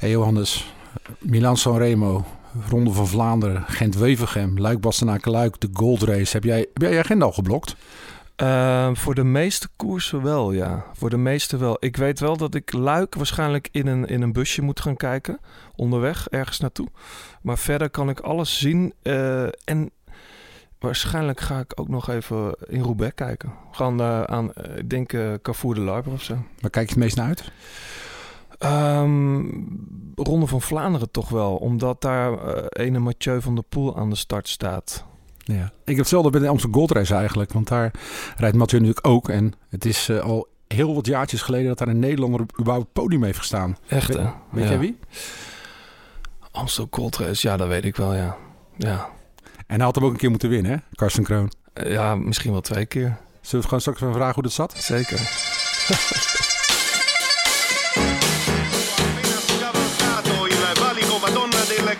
Hey Johannes, Milan Sanremo, Ronde van Vlaanderen, Gent-Wevergem, Luik Bastenaken Luik, de Gold Race. Heb jij, heb jij je agenda al geblokt? Uh, voor de meeste koersen wel, ja. Voor de meeste wel. Ik weet wel dat ik Luik waarschijnlijk in een, in een busje moet gaan kijken. Onderweg, ergens naartoe. Maar verder kan ik alles zien. Uh, en waarschijnlijk ga ik ook nog even in Roubaix kijken. Gewoon uh, aan, ik denk Carrefour de Larber of zo. Waar kijk je het meest naar uit? Um, Ronde van Vlaanderen toch wel. Omdat daar uh, ene Mathieu van der Poel aan de start staat. Ja. Ik heb hetzelfde bij de Amsterdam Gold Race eigenlijk. Want daar rijdt Mathieu natuurlijk ook. En het is uh, al heel wat jaartjes geleden dat daar een Nederlander op überhaupt podium heeft gestaan. Echt hè? Weet, weet ja. jij wie? Amsterdam Gold Race, ja dat weet ik wel ja. ja. En hij had hem ook een keer moeten winnen hè, Karsten Kroon? Uh, ja, misschien wel twee keer. Zullen we gewoon straks even vragen hoe dat zat? Zeker.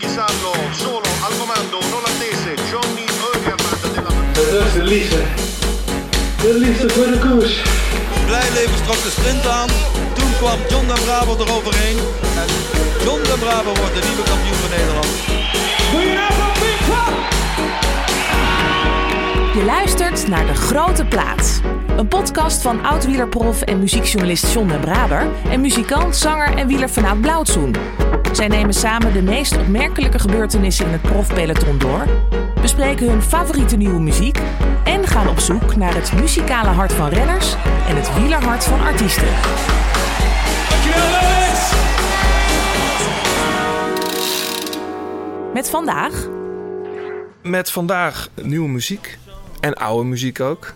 Ghisardo solo al comando un olandese Johnny Eugerland della Dat is de liefde. De liefde voor de koers. Blijleven trok de sprint aan. Toen kwam John de Bravo eroverheen. En John de Bravo wordt de nieuwe kampioen van Nederland. Je luistert naar De Grote Plaats. Een podcast van oud-wielerprof en muziekjournalist John de Braber... en muzikant, zanger en wielerfanaat Blauwtsoen. Zij nemen samen de meest opmerkelijke gebeurtenissen in het profpeloton door... bespreken hun favoriete nieuwe muziek... en gaan op zoek naar het muzikale hart van renners... en het wielerhart van artiesten. Met vandaag... Met vandaag nieuwe muziek. En oude muziek ook.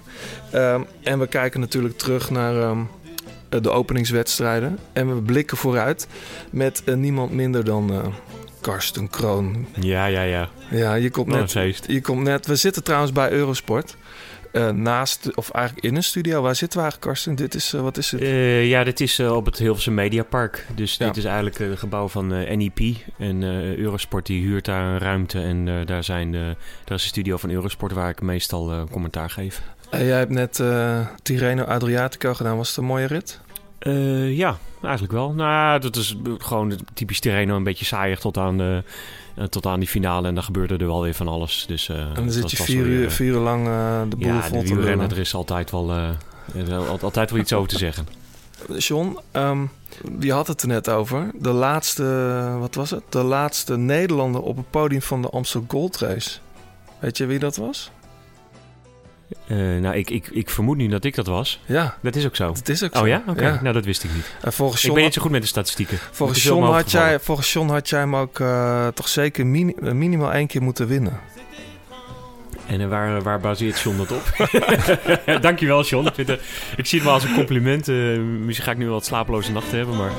Um, en we kijken natuurlijk terug naar um, de openingswedstrijden. En we blikken vooruit met uh, niemand minder dan uh, Karsten Kroon. Ja, ja, ja. Ja, je komt, net, je komt net. We zitten trouwens bij Eurosport. Uh, naast, of eigenlijk in een studio. Waar zitten we eigenlijk, Karsten? Dit is, wat is het? ja, dit is op het Hilversum Mediapark. Dus ja. dit is eigenlijk het gebouw van NEP. En Eurosport die huurt daar een ruimte. En daar, zijn de, daar is de studio van Eurosport waar ik meestal commentaar geef. Jij hebt net Tirreno Adriatico gedaan. Was het een mooie rit? Ja, eigenlijk wel. Nou, dat is gewoon typisch Tirreno. Een beetje saaiig tot aan, de, tot aan die finale. En dan gebeurde er wel weer van alles. Dus, en dan zit je vier uur, vier uur lang de boel ja, vol te rennen. Er is altijd wel, altijd wel iets over te zeggen. John, um, je had het er net over. De laatste, wat was het? De laatste Nederlander op het podium van de Amstel Gold Race. Weet je wie dat was? Uh, nou, ik, ik, ik vermoed nu dat ik dat was. Ja. Dat is ook zo. Dat is ook zo. Oh ja? Oké. Okay. Ja. Nou, dat wist ik niet. En volgens John ik ben niet zo goed met de statistieken. Volgens John, had jij, volgens John had jij hem ook uh, toch zeker mini minimaal één keer moeten winnen. En waar, waar baseert John dat op? Dankjewel, John. Ik, vind, uh, ik zie het wel als een compliment. Misschien ga ik nu wel wat slapeloze nachten hebben, maar...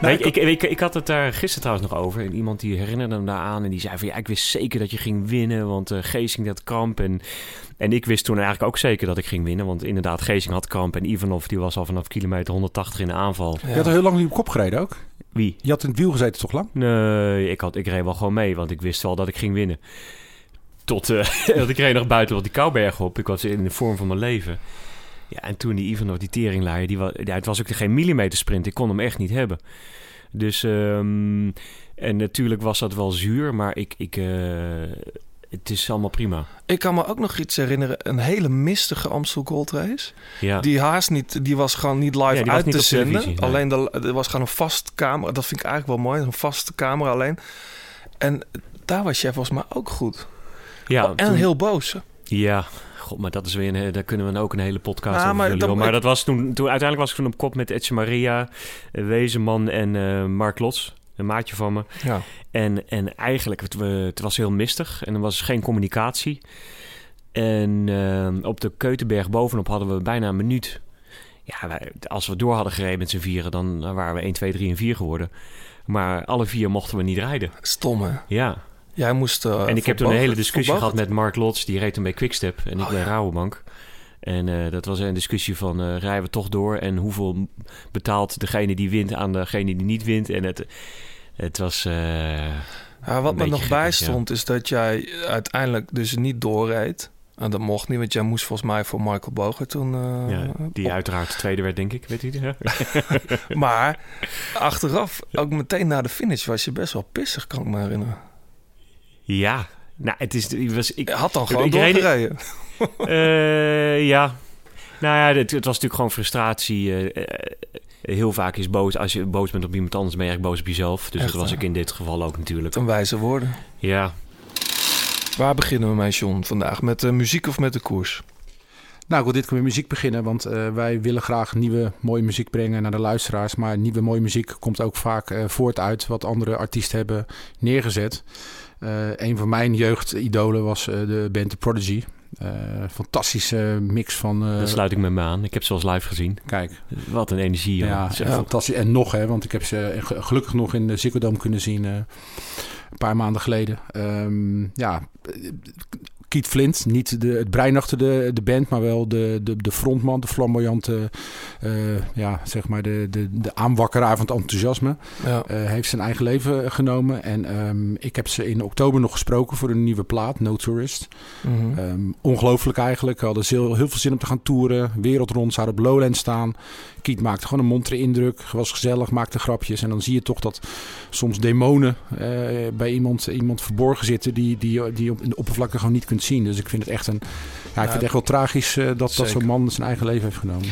Nee, ik, ik, ik, ik, had het daar gisteren trouwens nog over. En iemand die herinnerde me daar aan. En die zei van ja, ik wist zeker dat je ging winnen. Want uh, Geesing had kramp. En, en ik wist toen eigenlijk ook zeker dat ik ging winnen. Want inderdaad, Geesing had kramp. En Ivanov die was al vanaf kilometer 180 in de aanval. Ja. Je had er heel lang niet op kop gereden ook? Wie? Je had in het wiel gezeten toch lang? Nee, ik, had, ik reed wel gewoon mee. Want ik wist wel dat ik ging winnen. Tot uh, dat ik reed nog buiten wat die Kouberg op. Ik was in de vorm van mijn leven. Ja, en toen die Ivanov, die teringlaaier, die was, ja, het was ook geen millimeter sprint. Ik kon hem echt niet hebben. Dus, um, en natuurlijk was dat wel zuur, maar ik, ik, uh, het is allemaal prima. Ik kan me ook nog iets herinneren, een hele mistige Amstel Gold Race. Ja. Die haast niet, die was gewoon niet live ja, uit niet te zenden. Nee. Alleen de, er was gewoon een vast camera, dat vind ik eigenlijk wel mooi, een vaste camera alleen. En daar was jij volgens mij ook goed. Ja, oh, en toen... heel boos. Ja, God, maar dat is weer een, daar kunnen we ook een hele podcast Ah, over maar dat- maar dat was toen, toen, uiteindelijk was ik toen op kop met Etje Maria, eh, Wezenman en eh, Mark Lots, een maatje van me. Ja. En, en eigenlijk, het, we- het was heel mistig en er was geen communicatie. En eh, op de Keutenberg bovenop hadden we bijna een minuut. Ja, wij, als we door hadden gereden met z'n vieren, dan waren we 1, 2, 3 en 4 geworden. Maar alle vier mochten we niet rijden. Stom hè? Ja. Jij moest... uh, En ik heb toen een hele discussie gehad met Mark Lots. Die reed toen bij Quickstep en ik Oh, bij ja. Rabobank. En eh, dat was een discussie van eh, rijden we toch door... en hoeveel betaalt degene die wint aan degene die niet wint. En het, het was... eh, Ja, wat me nog bij gekkig, ja. stond is dat jij uiteindelijk dus niet doorreed. En dat mocht niet, want jij moest volgens mij voor Michael Bogen toen... eh, ja, die op- uiteraard tweede werd, denk ik. Weet u? Maar achteraf, ook meteen na de finish, was je best wel pissig, kan ik me herinneren. Ja. Nou, het is... Ik was, ik, had dan gewoon Ik doorgereden. Eh, ja. Nou ja, het, het was natuurlijk gewoon frustratie. eh, eh, heel vaak is boos. Als je boos bent op iemand anders, ben je eigenlijk boos op jezelf. Dus Echt, dat was ik in dit geval ook natuurlijk. Ten wijze woorden. Ja. Waar beginnen we mee, John, vandaag? Met de muziek of met de koers? Nou, ik wil dit keer met muziek beginnen, want eh, wij willen graag nieuwe mooie muziek brengen naar de luisteraars. Maar nieuwe mooie muziek komt ook vaak voort uit wat andere artiesten hebben neergezet. Eh, een van mijn jeugdidolen was eh, de band The Prodigy. Eh, fantastische mix van... Daar sluit ik me me aan. Ik heb ze als live gezien. Kijk, Wat een energie. ja, Dat echt- fantastisch. En nog, hè, want ik heb ze ge- gelukkig nog in de Ziggo Dome kunnen zien een paar maanden geleden. Ehm, ja, Keith Flint, niet de, het brein achter de, de band, maar wel de, de, de frontman, de flamboyante, eh, ja, zeg maar de, de, de aanwakkeraar van het enthousiasme. Ja. Eh, heeft zijn eigen leven genomen. En ehm, ik heb ze in oktober nog gesproken voor een nieuwe plaat, No Tourist. Mhm. Ehm, ongelooflijk eigenlijk. Hadden heel, heel veel zin om te gaan toeren. Wereld rond, zouden op Lowland staan. Kiet maakte gewoon een montere indruk. Was gezellig, maakte grapjes. En dan zie je toch dat soms demonen eh, bij iemand, iemand verborgen zitten... die, die, die op in de oppervlakte gewoon niet kunt zien. Dus ik vind het echt een... Ja, ik vind het echt wel tragisch eh, dat, dat zo'n man zijn eigen leven heeft genomen.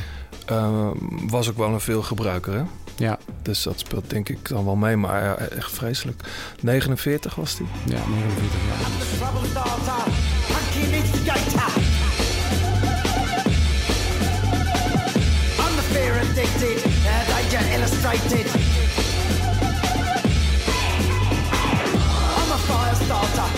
Eh, was ook wel een veelgebruiker, hè? Ja, Dus dat speelt denk ik dan wel mee, maar ja, echt vreselijk. 49 was die. ja 49 jaar. I'm the fear addicted, uh, danger illustrated. I'm a fire starter,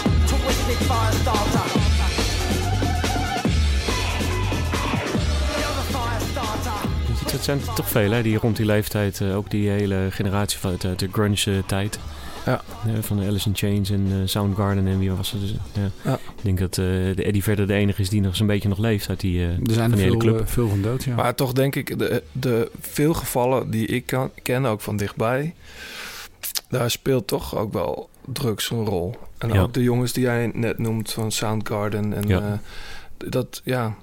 Het zijn er toch veel, hè, die rond die leeftijd, eh, ook die hele generatie van uit, de grunge-tijd. Ja. van de Alice in Chains en eh, Soundgarden en wie was het? Dus, ja. Ja. Ik denk dat eh, de Eddie Vedder de enige is die nog een beetje nog leeft uit die, eh, Er zijn van er hele veel, club. eh, veel van dood, ja. Maar toch denk ik, de, de veel gevallen die ik kan, ken, ook van dichtbij... daar speelt toch ook wel drugs een rol. En Ja. ook de jongens die jij net noemt van Soundgarden. En, Ja. eh, dat, ja...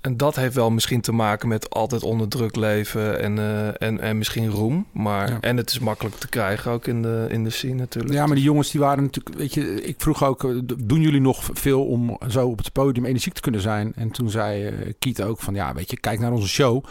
En dat heeft wel misschien te maken met altijd onder druk leven en, eh, en, en misschien roem. Maar, Ja. En het is makkelijk te krijgen ook in de, in de scene natuurlijk. Ja, maar die jongens die waren natuurlijk, weet je, ik vroeg ook, eh, doen jullie nog veel om zo op het podium energiek te kunnen zijn? En toen zei eh Kiet ook van, ja, weet je, kijk naar onze show.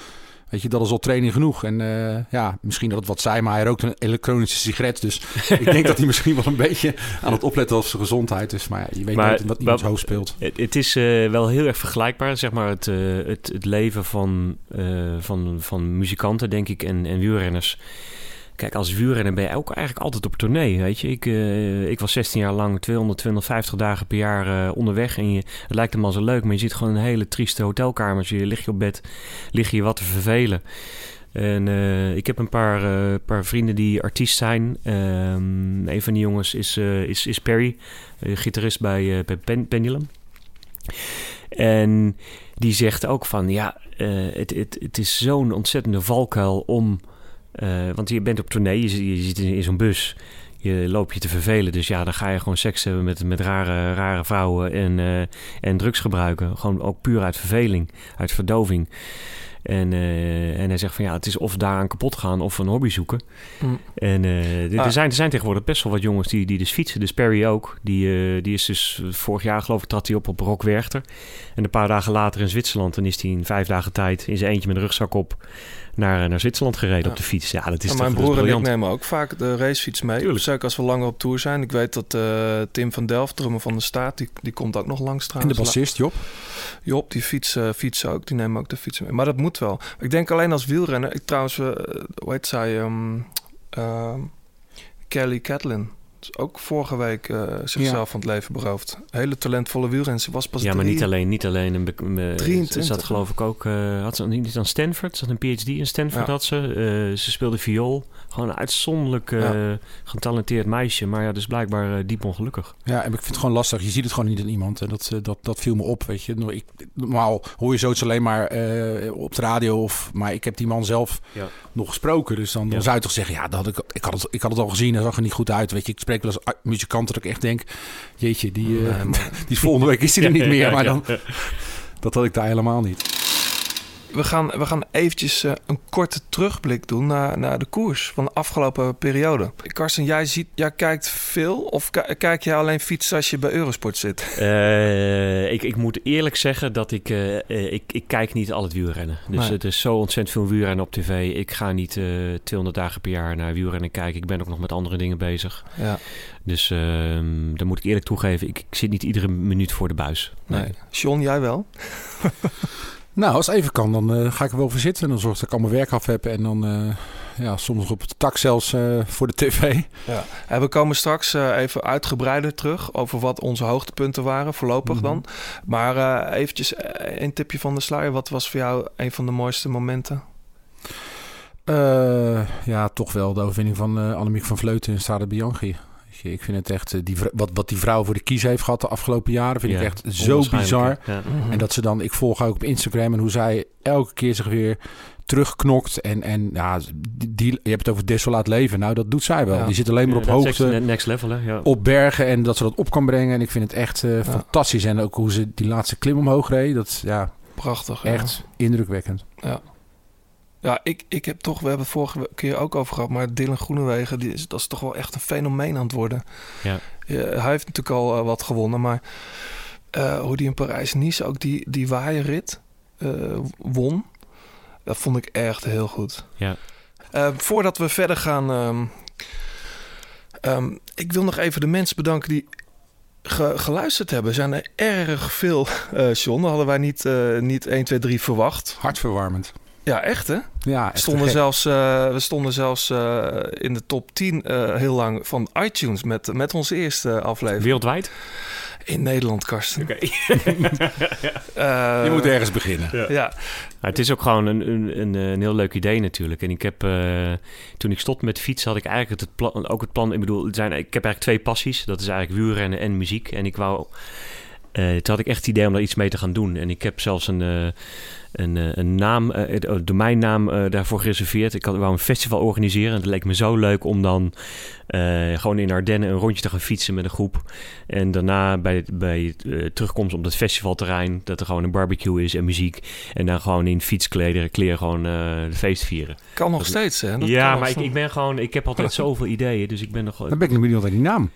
Weet je, dat is al training genoeg. En eh, ja, misschien dat het wat zei, maar hij rookt een elektronische sigaret. Dus ik denk dat hij misschien wel een beetje aan het opletten was op zijn gezondheid. Dus, maar ja, je weet Maar nooit wat iemands wa- hoofd speelt. Het, het is eh, wel heel erg vergelijkbaar, zeg maar, het, eh, het, het leven van, van, van muzikanten, denk ik, en, en wielrenners. Kijk, als wielrenner ben je ook eigenlijk altijd op tournee, weet je. Ik, eh, ik was 16 jaar lang 200, 250 dagen per jaar eh, onderweg. En je, het lijkt hem al zo leuk, maar je zit gewoon een hele trieste hotelkamer. Je lig je op bed, lig je wat te vervelen. En eh, ik heb een paar, paar vrienden die artiest zijn. Ehm, een van die jongens is, is, is Perry, gitarist bij, bij Pen- Pendulum. En die zegt ook van, ja, het, het, het is zo'n ontzettende valkuil om... eh, want je bent op tournee, je, zit- je zit in, in zo'n bus. Je loopt je te vervelen, dus ja, dan ga je gewoon seks hebben met, met rare, rare vrouwen en, eh, en drugs gebruiken. Gewoon ook puur uit verveling, uit verdoving. En, eh, en hij zegt van ja, het is of daaraan kapot gaan of een hobby zoeken. Mm. En Ah. er, zijn, er zijn tegenwoordig best wel wat jongens die, die dus fietsen. Dus Perry ook. Die, die is dus vorig jaar geloof ik trad hij op op Rock Werchter. En een paar dagen later in Zwitserland. Dan is hij in vijf dagen tijd in zijn eentje met een rugzak op naar, naar Zwitserland gereden Ja. op de fiets. Ja, dat is mijn dat is broer en ik nemen ook vaak de racefiets mee. Tuurlijk. Zeker als we langer op tour zijn. Ik weet dat eh, Tim van Delft, drummer van de Staat, die, die komt ook nog langs En de trouwens. bassist, Job. Job, die fiets, eh, fietsen ook. Die nemen ook de fietsen mee. Maar dat moet wel. Ik denk alleen als wielrenner. Ik trouwens, eh, hoe heet zij? ehm, ehm, Kelly Catlin. Is ook vorige week eh, zichzelf van het leven beroofd. Hele talentvolle wielrenner. Ze was pas Ja, maar niet alleen, niet alleen een... be- me- 23. Ze zat geloof ik ook... eh, had ze niet aan Stanford? Ze had een PhD in Stanford Ja. had ze. Eh, ze speelde viool. Gewoon een uitzonderlijk eh, Ja. getalenteerd meisje. Maar ja, dus blijkbaar eh, diep ongelukkig. Ja, en ik vind het gewoon lastig. Je ziet het gewoon niet in iemand. En dat, eh, dat, dat viel me op, weet je. Nou, Ik, normaal hoor je zoiets alleen maar op de radio. Of, maar ik heb die man zelf Ja. nog gesproken. Dus dan, dan zou je toch zeggen... Ja, dat had ik, ik, had het, ik had het al gezien. Hij zag er niet goed uit. Weet je, ik spreek wel eens muzikanten dat ik echt denk... Jeetje, die, Nee, die is volgende week is die er niet meer. Maar dan, dat had ik daar helemaal niet. We gaan, we gaan eventjes eh, een korte terugblik doen naar, naar de koers van de afgelopen periode. Karsten, jij, ziet, jij kijkt veel of ki- kijk jij alleen fietsen als je bij Eurosport zit? Eh, ik, ik moet eerlijk zeggen dat ik, eh, ik... Ik kijk niet al het wielrennen. Dus Nee. het is zo ontzettend veel wielrennen op tv. Ik ga niet eh 200 dagen per jaar naar wielrennen kijken. Ik ben ook nog met andere dingen bezig. Ja, Dus ehm daar moet ik eerlijk toegeven. Ik, ik zit niet iedere minuut voor de buis. nee. John, jij wel? Nou, als het even kan, dan eh, ga ik er wel voor zitten. Dan zorg ik dat ik al mijn werk af heb. En dan eh, ja, soms op de tak zelfs eh, voor de tv. Ja. En we komen straks even uitgebreider terug over wat onze hoogtepunten waren, voorlopig Mhm. dan. Maar eventjes een tipje van de sluier. Wat was voor jou een van de mooiste momenten? Ja, toch wel de overwinning van Annemiek van Vleuten in Strade Bianchi. Weet je, Ik vind het echt, eh, die, wat, wat die vrouw voor de kies heeft gehad de afgelopen jaren, vind ik echt zo bizar. Ja. En dat ze dan, ik volg haar ook op Instagram en hoe zij elke keer zich weer terugknokt. En, en ja, die, die- je hebt het over desolaat leven. Nou, dat doet zij wel. Ja. Die zit alleen maar op Ja, hoogte, ne- Next level, hè? Ja. op bergen en dat ze dat op kan brengen. En ik vind het echt eh, fantastisch. En ook hoe ze die laatste klim omhoog reed, dat ja, Prachtig. ja. echt indrukwekkend. Ja, ik, ik heb toch, we hebben het vorige keer ook over gehad, maar Dylan Groenewegen, die is, dat is toch wel echt een fenomeen aan het worden. Ja. hij heeft natuurlijk al eh, wat gewonnen, maar eh, hoe die in Parijs-Nice ook die, die waaierrit eh, won, dat vond ik echt heel goed. Ja. Voordat we verder gaan, ehm, ehm, ik wil nog even de mensen bedanken die ge- geluisterd hebben. Er zijn er erg veel, eh John. Dat hadden wij niet, eh, niet 1, 2, 3 verwacht. Hartverwarmend. Ja, echt hè? Ja, echt stonden, zelfs, eh, we stonden zelfs eh, in de top 10 eh, heel lang van iTunes met, met onze eerste aflevering. Wereldwijd? In Nederland, Karsten. Oké. Eh, Je moet ergens beginnen. Ja. Ja, het is ook gewoon een, een, een, een heel leuk idee natuurlijk. En ik heb, eh, toen ik stopte met fietsen, had ik eigenlijk het plan, ook het plan. Ik bedoel, het zijn, ik heb eigenlijk twee passies. Dat is eigenlijk wielrennen en muziek. En ik wou, eh, toen had ik echt het idee om daar iets mee te gaan doen. En ik heb zelfs een, eh, een, eh, een naam, eh, een domeinnaam eh, daarvoor gereserveerd. Ik had, wou een festival organiseren. En het leek me zo leuk om dan eh, gewoon in Ardennen een rondje te gaan fietsen met een groep. En daarna bij, bij eh, terugkomst op dat festivalterrein, dat er gewoon een barbecue is en muziek. En dan gewoon in fietskleren kleren gewoon eh de feest vieren. Kan nog steeds, hè? Dat ja, maar ik, ik ben gewoon, ik heb altijd zoveel ideeën, dus ik ben nog Dan ben ik nog benieuwd naar die naam.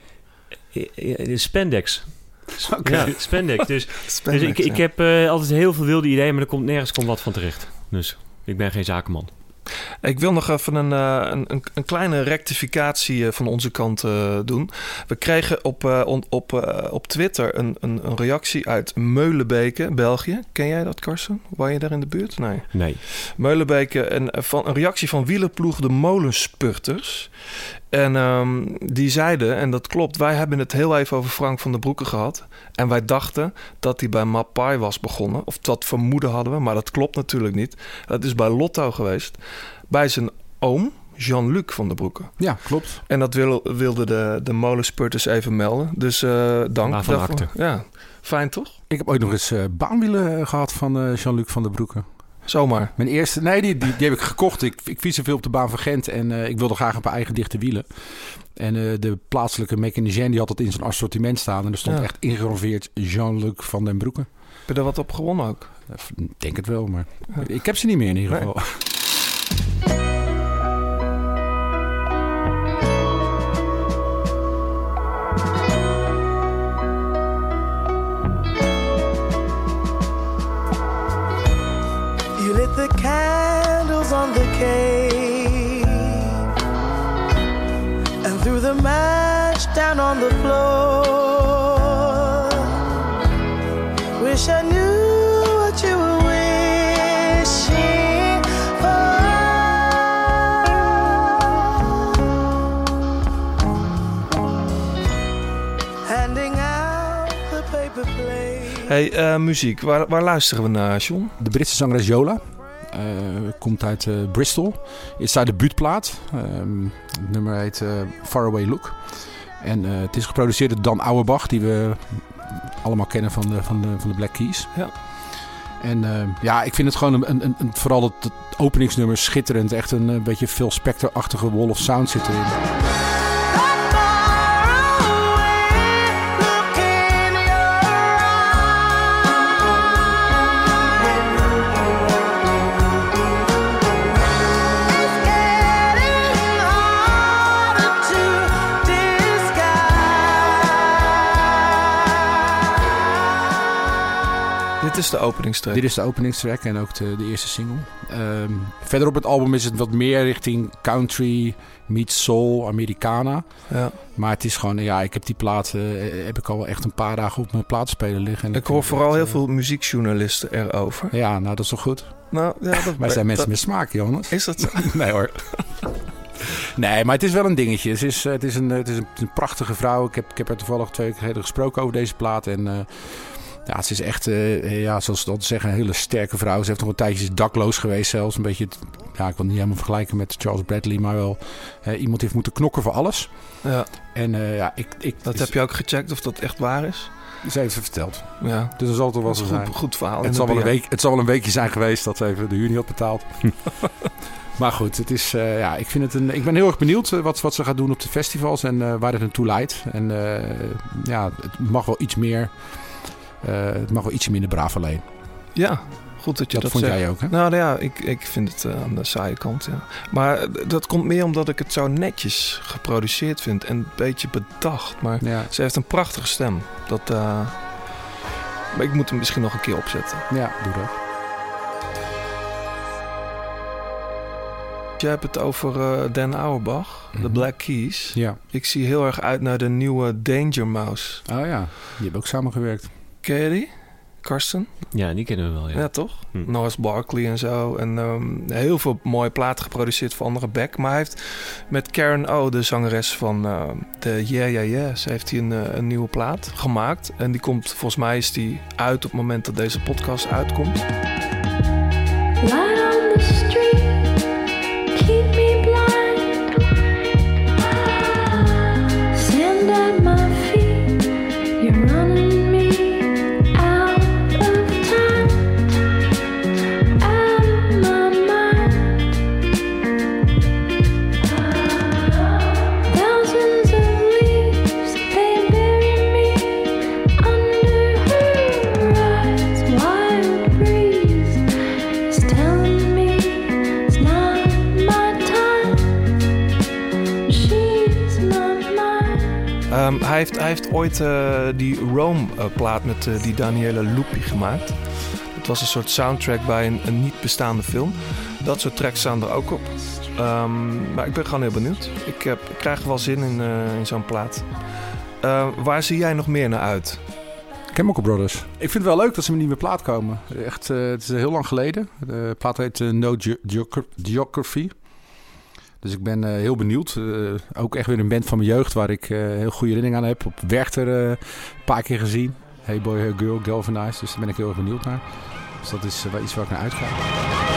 Eh, eh, Spandex. Oké. Ja, spandex. Dus, Spandex, dus ik, heb eh, altijd heel veel wilde ideeën, maar er komt nergens komt wat van terecht. Dus ik ben geen zakenman. Ik wil nog even een, eh, een, een, kleine rectificatie eh, van onze kant doen. We kregen op, op, eh, op Twitter een, een, een reactie uit Meulenbeke, België. Ken jij dat, Karsten? Waar je daar in de buurt? Nee. Nee. Meulenbeke, een, van, een reactie van wielerploeg de Molenspurters. En ehm, die zeiden, en dat klopt, wij hebben het heel even over Frank van der Broeke gehad. En wij dachten dat hij bij Mapai was begonnen. Of dat vermoeden hadden we, maar dat klopt natuurlijk niet. Dat is bij Lotto geweest. Bij zijn oom, Jean-Luc van der Broeke. Ja, klopt. En dat wil, wilden de, de Molenspurters even melden. Dus eh, dank daarvoor. Ja, fijn toch? Ik heb ooit nog eens eh, baanwielen gehad van eh, Jean-Luc van der Broeke. Zomaar. Mijn eerste, nee, die, die, die heb ik gekocht. Ik, ik fiets veel op de baan van Gent en eh, ik wilde graag een paar eigen dichte wielen. En eh, de plaatselijke mechanicien die had dat in zijn assortiment staan. En er stond Ja. echt ingegraveerd Jean-Luc van den Broeke. Heb je er wat op gewonnen ook? Ik denk het wel, maar ik heb ze niet meer in ieder geval. Hey, eh, muziek. Waar, waar luisteren we naar, John? De Britse zangeres Jola. eh, komt uit eh, Bristol. Is haar debuutplaat. Ehm het nummer heet Faraway Look. En het is geproduceerd door Dan Auerbach, die we allemaal kennen van de, van de, van de Black Keys. Ja. En eh, ja, ik vind het gewoon een, een, een- een- vooral het, het openingsnummer schitterend. Echt een, eh, beetje veel Spectre-achtige wall of sound zit erin. Is de openingstrack. Dit is de openingstrack en ook de, de eerste single. Ehm, verder op het album is het wat meer richting country, meets soul, Americana. Ja. Maar het is gewoon, ja, ik heb die plaat, eh, heb ik al wel echt een paar dagen op mijn plaatspeler liggen. En Ik hoor vooral heel eh, veel muziekjournalisten erover. Ja, nou dat is toch goed. Nou, ja, dat, Wij zijn mensen dat- met smaak, Jonas. Is dat zo? Nee hoor. Nee, maar het is wel een dingetje. Het is, eh, het is, een, het is een, een prachtige vrouw. Ik heb, ik heb er toevallig twee weken geleden gesproken over deze plaat. En eh, ja, ze is echt, eh, ja, zoals ze dat zeggen, een hele sterke vrouw. Ze heeft nog een tijdje dakloos geweest zelfs. Een beetje, ja, ik wil niet helemaal vergelijken met Charles Bradley. Maar wel, eh, iemand heeft moeten knokken voor alles. Ja, En eh, ja, ik, ik, dat heb je ook gecheckt of dat echt waar is. Ze heeft het verteld. Ja, Dus er zal toch wel dat een zijn. goed, goed verhaal. Het zal, wel een week, het zal wel een weekje zijn geweest dat ze even de huur niet had betaald. maar goed, het is, eh, ja, ik, vind het een, ik ben heel erg benieuwd wat, wat ze gaat doen op de festivals en eh, waar het naartoe leidt. En ja, het mag wel iets meer. Eh, het mag wel ietsje minder braaf alleen. Ja, goed dat je Dat, dat, vond zegt. jij ook, hè? Nou ja, ik, ik vind het eh, aan de saaie kant, ja. Maar eh, dat komt meer omdat ik het zo netjes geproduceerd vind en een beetje bedacht. Maar Ja, ze heeft een prachtige stem. Dat, maar ik moet hem misschien nog een keer opzetten. ja doe dat. Je hebt het over eh, Dan Auerbach, de Mhm. Black Keys. Ja. Ik zie heel erg uit naar de nieuwe Danger Mouse. Oh ja, die hebben ook samengewerkt. Ken je die? Karsten? Ja, die kennen we wel, ja. Ja, toch? Hm. Norris Barkley en zo. En ehm, heel veel mooie platen geproduceerd voor andere back. Maar hij heeft met Karen O, de zangeres van ehm, de Yeah Yeah Yeahs, heeft hij een, eh, een nieuwe plaat gemaakt. En die komt, volgens mij is die uit op het moment dat deze podcast uitkomt. Heeft, hij heeft ooit eh, die Rome-plaat met eh, die Daniele Lupi gemaakt. Het was een soort soundtrack bij een, een niet bestaande film. Dat soort tracks staan er ook op. Ehm, maar ik ben gewoon heel benieuwd. Ik, heb, ik krijg wel zin in, eh, in zo'n plaat. Eh, waar zie jij nog meer naar uit? Chemical Brothers. Ik vind het wel leuk dat ze met een nieuwe plaat komen. Echt, eh, het is heel lang geleden. De plaat heet eh, No Ge- Geogra- Geography. Dus ik ben eh, heel benieuwd. Eh, ook echt weer een band van mijn jeugd waar ik eh, heel goede herinneringen aan heb. Op Werchter een paar keer gezien. Hey Boy, Hey Girl, Galvanized. Dus daar ben ik heel erg benieuwd naar. Dus dat is iets waar ik naar uitga.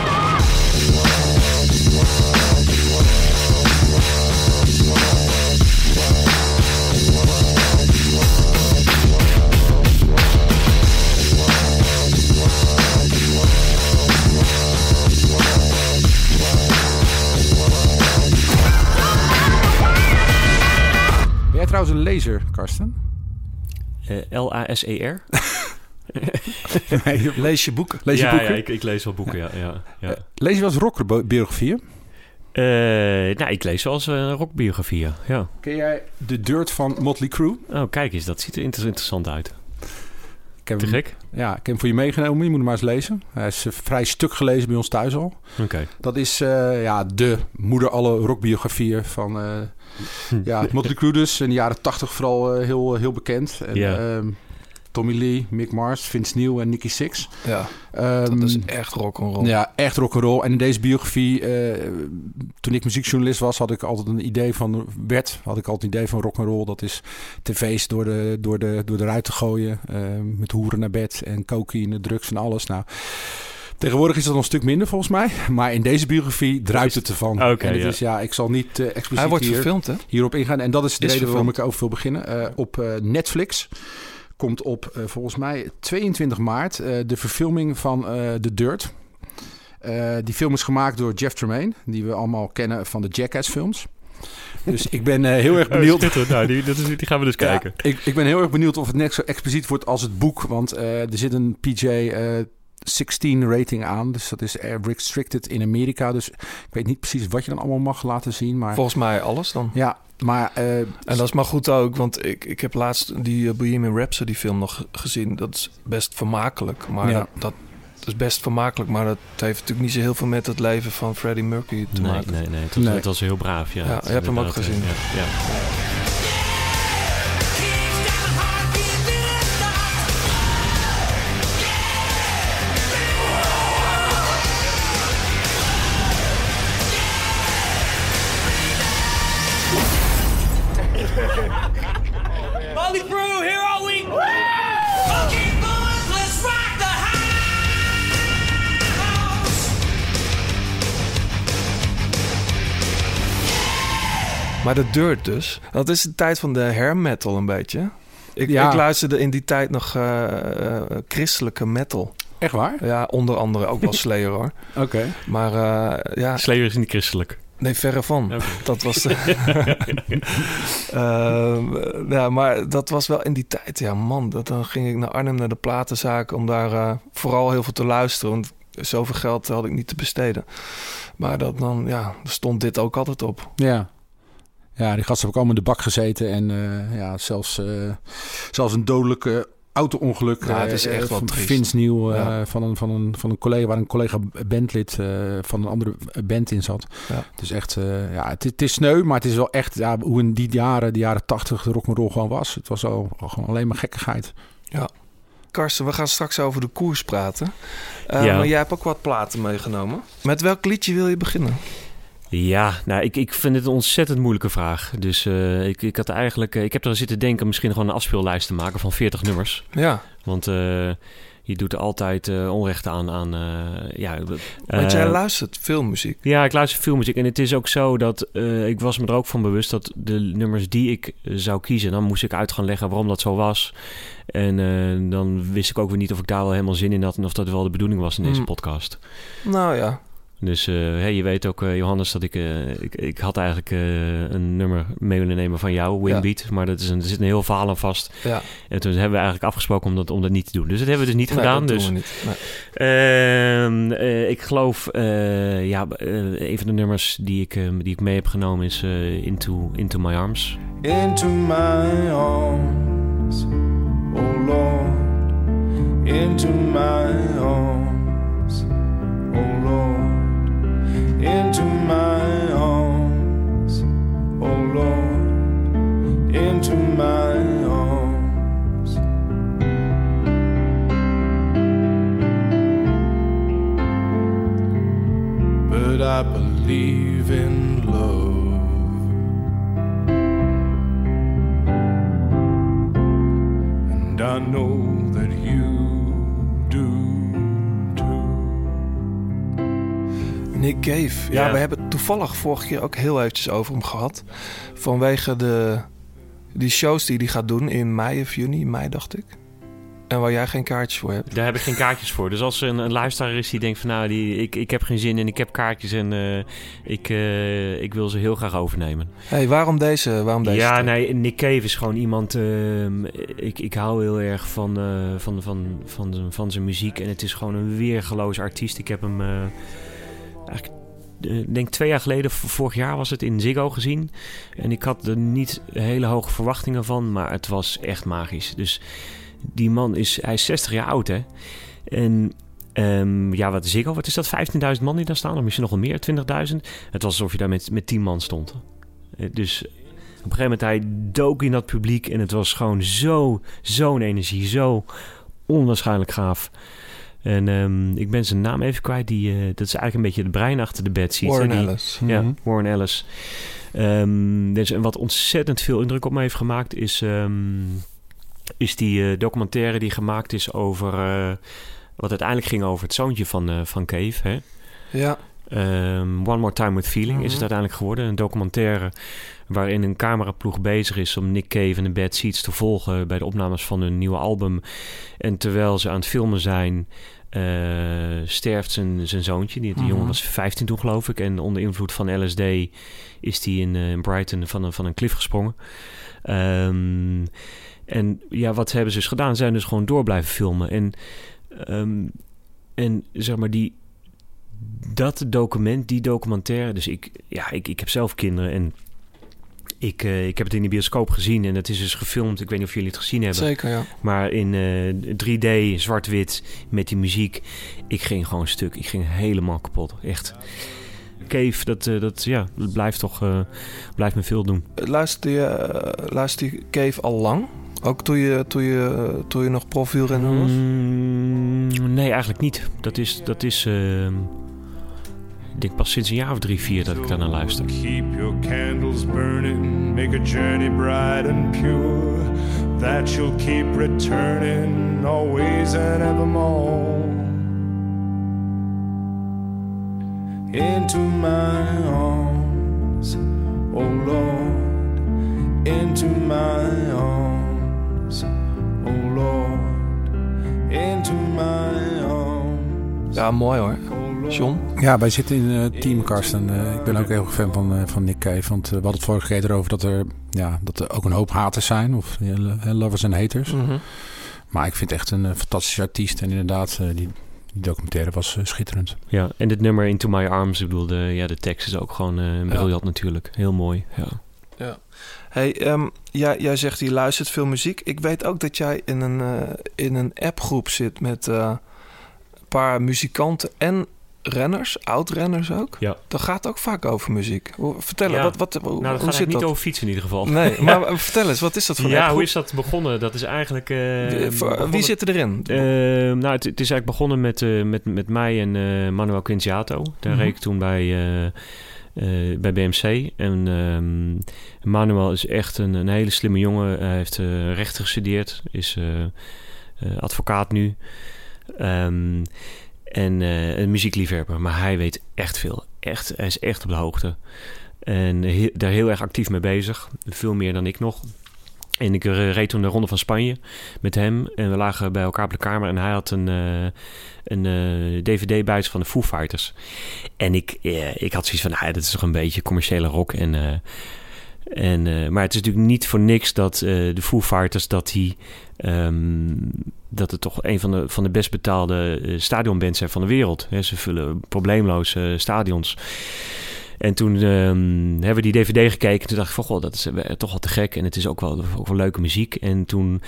Trouwens een lezer, Karsten? Eh, L-A-S-E-R? Nee, Lees je boeken. lees je ja, boeken? Ja, ik, ik lees wel boeken, ja. ja, ja. Eh, Lees je wel eens rockbiografieën? Eh, nou, ik lees wel eens een rockbiografie, ja. Ken jij The Dirt van Motley Crue? Oh, kijk eens, dat ziet er inter- interessant uit. Ik heb Te hem- gek? Ja, ik heb hem voor je meegenomen. Je moet hem maar eens lezen. Hij is eh, vrij stuk gelezen bij ons thuis al. Oké. Dat is eh, ja, de moeder alle rockbiografieën van eh ja, Motley Crue dus. In de jaren tachtig vooral heel, heel bekend. En, Ja. ehm, Tommy Lee, Mick Mars, Vince Neil en Nicky Six. Ja, Ehm, dat is echt rock'n'roll. ja, echt rock'n'roll. En in deze biografie, eh, toen ik muziekjournalist was, had ik altijd een idee van werd, had ik altijd een idee van rock'n'roll. Dat is tv's door de, door de, door de ruit te gooien, eh, met hoeren naar bed en cocaïne, drugs en alles. Nou, tegenwoordig is dat nog een stuk minder volgens mij, maar in deze biografie druipt het ervan. Oké, en het ja. is, ja, ik zal niet eh, expliciet Hij wordt hier, verfilmd, hè? hierop ingaan. En dat is de Is reden waarom ik over wil beginnen. Eh, op eh, Netflix komt op eh, volgens mij 22 maart eh, de verfilming van eh The Dirt. Eh, die film is gemaakt door Jeff Tremaine, die we allemaal kennen van de Jackass films. Dus ik ben eh, heel erg benieuwd. Schitterend. nou, die, dat is, die gaan we dus Ja, kijken. ik, ik ben heel erg benieuwd of het net zo expliciet wordt als het boek. Want eh, er zit een PJ eh, 16 rating aan. Dus dat is restricted in Amerika. Dus ik weet niet precies wat je dan allemaal mag laten zien. Maar Volgens mij alles dan. ja, maar eh, En dat is maar goed ook, want ik, ik heb laatst die uh, Bohemian Rhapsody film nog ge- gezien. Dat is best vermakelijk, maar Ja. dat, dat is best vermakelijk. Maar dat heeft natuurlijk niet zo heel veel met het leven van Freddie Mercury te Nee, maken. nee, nee. Het was, Nee. het was heel braaf, ja. Ja, je hebt hem ook gezien. eh, Ja, ja. Maar de Dirt dus, dat is de tijd van de hair metal een beetje. Ik, Ja. ik luisterde in die tijd nog eh, eh, christelijke metal. echt waar? Ja, onder andere ook wel Slayer hoor. Oké. Maar eh, ja, Slayer is niet christelijk. nee, verre van. Dat was. Ehm, ja, maar dat was wel in die tijd. Ja, man. Dat, dan ging ik naar Arnhem naar de platenzaak om daar eh, vooral heel veel te luisteren. Want zoveel geld had ik niet te besteden. Maar dat dan, ja, er stond dit ook altijd op. Ja. Ja, die gasten hebben ook allemaal in de bak gezeten. En eh, ja, zelfs, eh, zelfs een dodelijke auto-ongeluk. Ja, het is eh, echt wel van triest. Vince Nieuw, eh, Ja. van, een, van, een, van een collega, waar een collega bandlid eh, van een andere band in zat. Ja. Het is echt, eh, ja, het, het is sneu, maar het is wel echt ja, hoe in die jaren, de jaren tachtig, de rock'n'roll gewoon was. Het was al, gewoon alleen maar gekkigheid. Karsten, we gaan straks over de koers praten. Eh, Ja. Maar jij hebt ook wat platen meegenomen. Met welk liedje wil je beginnen? Ja, nou, ik, ik vind het een ontzettend moeilijke vraag. Dus eh, ik, ik had eigenlijk... eh, ik heb er zitten denken misschien gewoon een afspeellijst te maken van 40 nummers. Ja, Want eh, je doet er altijd onrecht aan... aan ja, want jij luistert veel muziek. Ja, ik luister veel muziek. En het is ook zo dat ik was me er ook van bewust dat de nummers die ik zou kiezen, dan moest ik uit gaan leggen waarom dat zo was. En dan wist ik ook weer niet of ik daar wel helemaal zin in had en of dat wel de bedoeling was in deze Hmm. podcast. Nou ja, Dus eh, hè, je weet ook, eh, Johannes, dat ik, eh, ik... Ik had eigenlijk eh, een nummer mee willen nemen van jou, Winbeat. Maar dat is een, er zit een heel verhaal aan vast. ja. En toen hebben we eigenlijk afgesproken om dat, om dat niet te doen. Dus dat hebben we dus niet Nee, gedaan. dat doen Dus we niet. Nee. Ehm, eh, ik geloof, eh, ja, een van de nummers die ik, die ik mee heb genomen is Into, Into My Arms. into my arms, oh Lord, into my arms, oh Lord, into my arms, oh Lord, into my arms. But I believe in love. And I know Nick Cave. Ja, Ja. we hebben het toevallig vorige keer ook heel eventjes over hem gehad. Vanwege de, die shows die hij gaat doen in mei of juni, mei dacht ik. En waar jij geen kaartjes voor hebt. Daar heb ik geen kaartjes voor. Dus als er een, een luisteraar is die denkt van nou, die, ik, ik heb geen zin en ik heb kaartjes en eh, ik, eh, ik wil ze heel graag overnemen. hey, waarom deze? Waarom deze? ja, nee, Nick Cave is gewoon iemand. ehm, ik, ik hou heel erg van, eh, van, van, van, zijn- van zijn muziek. En het is gewoon een weergeloos artiest. Ik heb hem eigenlijk. eh, denk twee jaar geleden, vorig jaar was het in Ziggo gezien. En ik had er niet hele hoge verwachtingen van, maar het was echt magisch. Dus die man is, hij is 60 jaar oud, hè? En ehm, ja, wat Ziggo, wat is dat? 15.000 man die daar staan, of misschien nog wel meer, 20.000. Het was alsof je daar met, met 10 man stond. Eh, Dus op een gegeven moment hij dook in dat publiek en het was gewoon zo, zo'n energie, zo onwaarschijnlijk gaaf. En ehm, ik ben zijn naam even kwijt. Die, eh, dat is eigenlijk een beetje de brein achter de bed seat. hè, Warren Ellis. Ja, Mhm. Warren Ellis. Ehm, dus, en wat ontzettend veel indruk op me heeft gemaakt is, ehm, is die eh, documentaire die gemaakt is over. eh, wat uiteindelijk ging over het zoontje van, van Cave. Hè? Ja, Ehm, One More Time with Feeling is Mhm. het uiteindelijk geworden. Een documentaire waarin een cameraploeg bezig is om Nick Cave en de Bad Seeds te volgen bij de opnames van hun nieuwe album. En terwijl ze aan het filmen zijn, sterft zijn, zijn zoontje. Die, die Mhm. jongen was 15 toen geloof ik. En onder invloed van LSD is hij in, eh, in Brighton van een, van een klif gesprongen. Ehm, en ja, wat hebben ze dus gedaan? Ze zijn dus gewoon door blijven filmen. En ehm, en zeg maar, die, dat document, die documentaire. Dus ik, ja, ik, ik heb zelf kinderen en ik, eh, ik heb het in de bioscoop gezien en het is dus gefilmd. Ik weet niet of jullie het gezien hebben. Zeker, ja. Maar in eh, 3D, zwart-wit, met die muziek. Ik ging gewoon stuk. Ik ging helemaal kapot. Echt. Cave, dat, eh, dat, ja, blijft toch eh, blijft me veel doen. Luister je, eh, luister je Cave al lang? Ook toen je, toen je, toen je nog profielrenner was? Mm, nee, eigenlijk niet. Dat is, dat is ehm, denk pas sinds een jaar of drie, vier dat ik daar naar luister. Keep your candles burning, make a journey bright and pure. That you'll keep returning always and evermore. Into my arms, oh Lord, into my arms, oh Lord, into my arms. Ja, mooi hoor. John? Ja, wij zitten in eh Team Karsten. Eh, ik ben ook heel erg fan van, eh, van Nick Cave. Want we hadden het vorige keer erover dat er, ja, dat er ook een hoop haters zijn. Of lovers en haters. Mhm. Maar ik vind het echt een fantastische artiest. En inderdaad, die, die documentaire was schitterend. Ja, en dit nummer Into My Arms, ik bedoel, de, ja, de tekst is ook gewoon eh briljant natuurlijk. Heel mooi, ja. Ja. Hey, ehm, jij, jij zegt je luistert veel muziek. Ik weet ook dat jij in een, eh, in een appgroep zit met eh, een paar muzikanten en renners, oud-renners ook. Ja. Dat gaat ook vaak over muziek. Vertel, Ja. wat, wat, hoe, Nou, dat hoe gaat zit niet dat? over fietsen in ieder geval. Nee, maar eh, vertel eens, wat is dat voor Ja, hoe is dat begonnen? Dat is eigenlijk... eh, De- voor- begonnen- Wie zit erin? Eh, nou, het, het is eigenlijk begonnen met, met, met mij en Manuel Quinziato. Daar Mhm. reed ik toen bij, bij BMC. En ehm, Manuel is echt een, een hele slimme jongen. Hij heeft eh, rechten gestudeerd. Is advocaat nu. Ehm, en eh, een muziekliefhebber. Maar hij weet echt veel. Echt, hij is echt op de hoogte. En daar heel erg actief mee bezig. Veel meer dan ik nog. En ik eh, reed toen de Ronde van Spanje met hem. En we lagen bij elkaar op de kamer. En hij had een, eh, een eh, dvd-buis van de Foo Fighters. En ik, ik had zoiets van, nou, dat is toch een beetje commerciële rock. En, en, eh, maar het is natuurlijk niet voor niks dat eh, de Foo Fighters... dat die... ehm, dat het toch een van de, van de best betaalde eh, stadionbands zijn van de wereld. Ze vullen probleemloos stadions. En toen ehm, hebben we die DVD gekeken. En toen dacht ik van, goh, dat is toch wel te gek. En het is ook wel, ook wel leuke muziek. En toen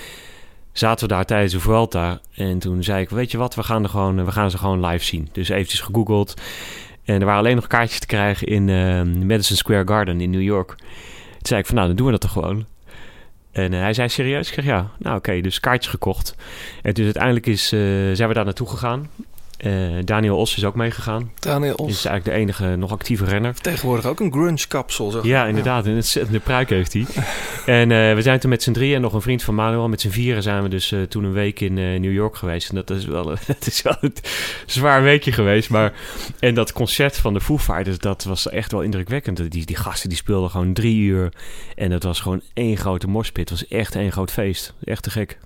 zaten we daar tijdens de Vuelta. En toen zei ik, weet je wat, we gaan, gewoon, we gaan ze gewoon live zien. Dus eventjes gegoogeld. En er waren alleen nog kaartjes te krijgen in ehm, Madison Square Garden in New York. Toen zei ik van, nou, dan doen we dat toch gewoon. En eh, hij zei serieus? Ik zeg ja. Nou oké, dus kaartjes gekocht. En dus uiteindelijk is, eh, zijn we daar naartoe gegaan. Eh, Daniel Os is ook meegegaan. Daniel Os. Is eigenlijk de enige nog actieve renner. Tegenwoordig ook een grunge-kapsel. zeg. Ja, inderdaad. Een ontzettende pruik heeft hij. en eh, we zijn toen met z'n drieën en nog een vriend van Manuel. Met z'n vieren zijn we dus eh, toen een week in New York geweest. En dat is wel, het is wel een zwaar weekje geweest. Maar, en dat concert van de Foo Fighters, dat was echt wel indrukwekkend. Die, die gasten die speelden gewoon drie uur. En dat was gewoon één grote morspit. Het was echt één groot feest. Echt te gek.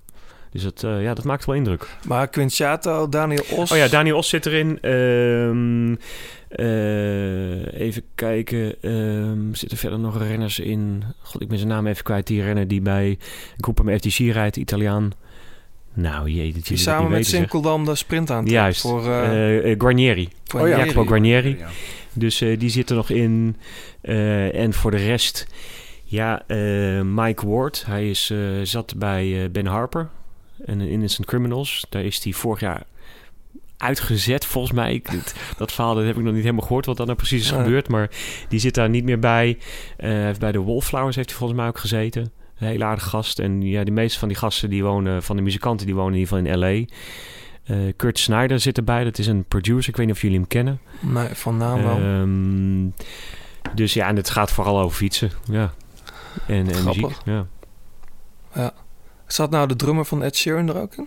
Dus dat, eh, ja, dat maakt wel indruk. Maar Quinciato, Daniel Os. Oh ja, Daniel Os zit erin. Ehm, eh, even kijken. Ehm zitten verder nog renners in? God, ik ben zijn naam even kwijt. Die renner die bij Groupama FTC rijdt, Italiaan. Nou, jee, dat je samen met. Sinkeldam de sprint aan Juist. Voor, eh, Eh, eh, Guarnieri. Jacopo Guarnieri. Ja. Dus eh, die zit er nog in. Eh, en voor de rest, ja, eh, Mike Ward. Hij is, eh, zat bij eh, Ben Harper en in Innocent Criminals. Daar is hij vorig jaar uitgezet, volgens mij. Ik, dat verhaal dat heb ik nog niet helemaal gehoord wat dan nou precies is gebeurd. Maar die zit daar niet meer bij. Eh, heeft bij de Wallflowers heeft hij volgens mij ook gezeten. Een hele aardige gast. En ja, de meeste van die gasten die wonen, van de muzikanten, die wonen in ieder geval in L.A. Eh, Kurt Snyder zit erbij. Dat is een producer. Ik weet niet of jullie hem kennen. Nee, van naam wel. Ehm, dus ja, en het gaat vooral over fietsen. Ja. En, en muziek. Ja. Zat nou de drummer van Ed Sheeran er ook in?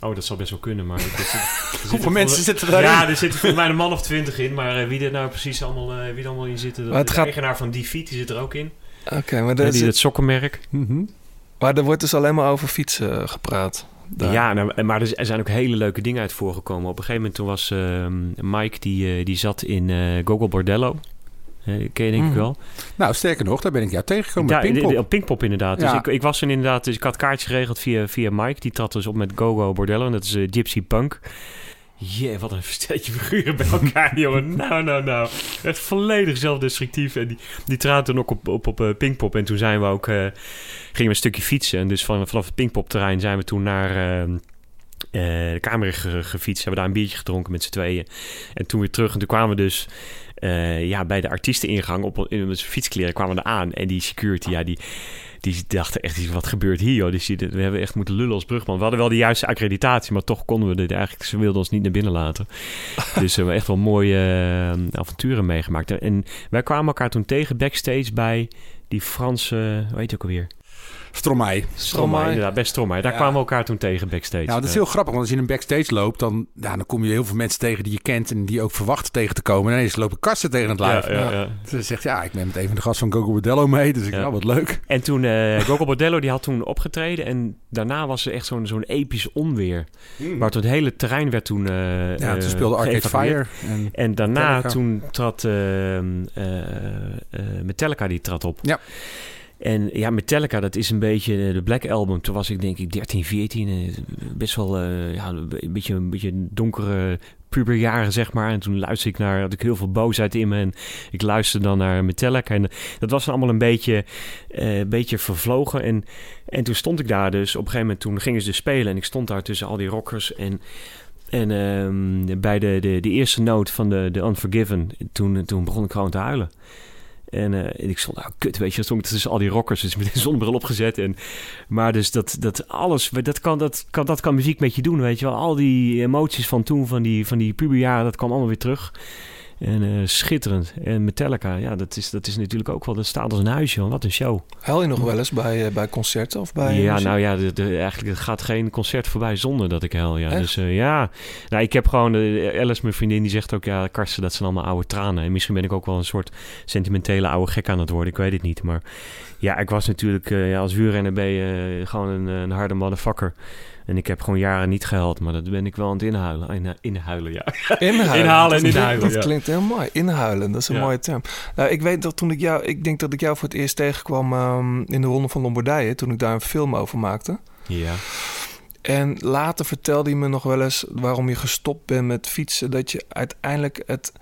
Oh, dat zal best wel kunnen, maar... er er Hoeveel mensen vol- zitten daarin? Ja, er zitten volgens mij een man of twintig in. Maar eh, wie er nou precies allemaal, eh, wie er allemaal in zitten... Dat, Maar het de gaat- eigenaar van die fiets die zit er ook in. Oké, maar, Ja, er die zit- het sokkenmerk. Mhm. maar er wordt dus alleen maar over fietsen eh, gepraat. Daar. Ja, nou, maar er er zijn ook hele leuke dingen uit voorgekomen. Op een gegeven moment toen was ehm, Mike, die, eh, die zat in eh Gogol Bordello. Ken je denk ik Mhm. wel. Nou, sterker nog, daar ben ik jou tegengekomen Ja, Pinkpop. de- de- op Pinkpop inderdaad. Dus ik, ik was er inderdaad, dus ik had kaartjes geregeld via, via Mike. Die trad dus op met Gogo Bordello en dat is eh, Gypsy Punk. Jee, wat een stelletje figuren bij elkaar, jongen. Nou, nou, nou. Echt volledig zelfdestructief. En die, die traden toen ook op, op, op eh, Pinkpop. En toen zijn we ook... eh, gingen we een stukje fietsen. En dus van, vanaf het Pinkpop-terrein zijn we toen naar... eh, eh, de kamer ge- gefietst. Hebben daar een biertje gedronken met z'n tweeën. En toen weer terug. En toen kwamen we dus... eh, ja, bij de artiesteningang op in zijn fietskleren kwamen we er aan. En die security, ja, die, die dachten echt, wat gebeurt hier, joh? Dus die, we hebben echt moeten lullen als brugman. We hadden wel de juiste accreditatie, maar toch konden we dit eigenlijk... Ze wilden ons niet naar binnen laten. dus we hebben echt wel mooie eh, avonturen meegemaakt. En wij kwamen elkaar toen tegen backstage bij die Franse... Hoe heet je ook alweer? Stromae. Stromae, inderdaad, bij Stromae. Daar Ja. kwamen we elkaar toen tegen backstage. Ja, dat is heel grappig, want als je in een backstage loopt, dan, ja, dan kom je heel veel mensen tegen die je kent en die ook verwacht tegen te komen. En ineens lopen kasten tegen het lijf. Ja, ja, ja. Dus hij zegt, ja, ik ben met een van de gasten van Gogo Bordello mee. Dus ik, Ja. nou, wat leuk. En toen, eh Gogo Bordello, die had toen opgetreden. En daarna was er echt zo'n zo'n episch onweer. Maar toen het hele terrein werd toen eh Ja, toen eh, speelde Arcade. Fire. En, En daarna, Metallica. toen trad eh, eh, eh, Metallica, die trad op. Ja. En ja, Metallica, dat is een beetje eh, de Black Album. Toen was ik denk ik 13, 14. eh, Best wel eh, ja, een beetje, een beetje donkere puberjaren, zeg maar. En toen luisterde ik naar, had ik heel veel boosheid in me. En ik luisterde dan naar Metallica. En dat was allemaal een beetje, beetje vervlogen. En, en toen stond ik daar dus. Op een gegeven moment, toen gingen ze dus spelen. En ik stond daar tussen al die rockers. En en ehm, bij de, de, de eerste noot van de, de Unforgiven, toen, toen begon ik gewoon te huilen. En, eh, en ik stond, nou kut, weet je, dan stond tussen al die rockers, dus met een zonnebril opgezet. En, maar dus dat, dat alles, dat kan, dat, kan, dat kan muziek met je doen, weet je wel. Al die emoties van toen, van die, van die puberjaren, dat kwam allemaal weer terug. En eh, schitterend. En Metallica, ja, dat is, dat is natuurlijk ook wel, dat staat als een huisje, wat een show. Huil je nog wel eens bij, eh, bij concerten of bij Ja, muziek? nou ja, de, de- eigenlijk gaat geen concert voorbij zonder dat ik huil. Ja. Echt? Dus eh, ja, nou, ik heb gewoon, Alice, mijn vriendin, die zegt ook, ja, Karsten, dat zijn allemaal oude tranen. En misschien ben ik ook wel een soort sentimentele oude gek aan het worden, ik weet het niet. Maar ja, ik was natuurlijk, ja, als wielrenner ben je gewoon een, een harde motherfucker. En ik heb gewoon jaren niet gehuild, maar dat ben ik wel aan het inhuilen. In, inhuilen, ja. Inhuilen. Inhalen en inhuilen, Dat klinkt heel mooi. Inhuilen, dat is een Ja. mooie term. Nou, ik weet dat toen ik jou... Ik denk dat ik jou voor het eerst tegenkwam ehm, in de Ronde van Lombardije... toen ik daar een film over maakte. Ja. En later vertelde hij me nog wel eens waarom je gestopt bent met fietsen. Dat je uiteindelijk het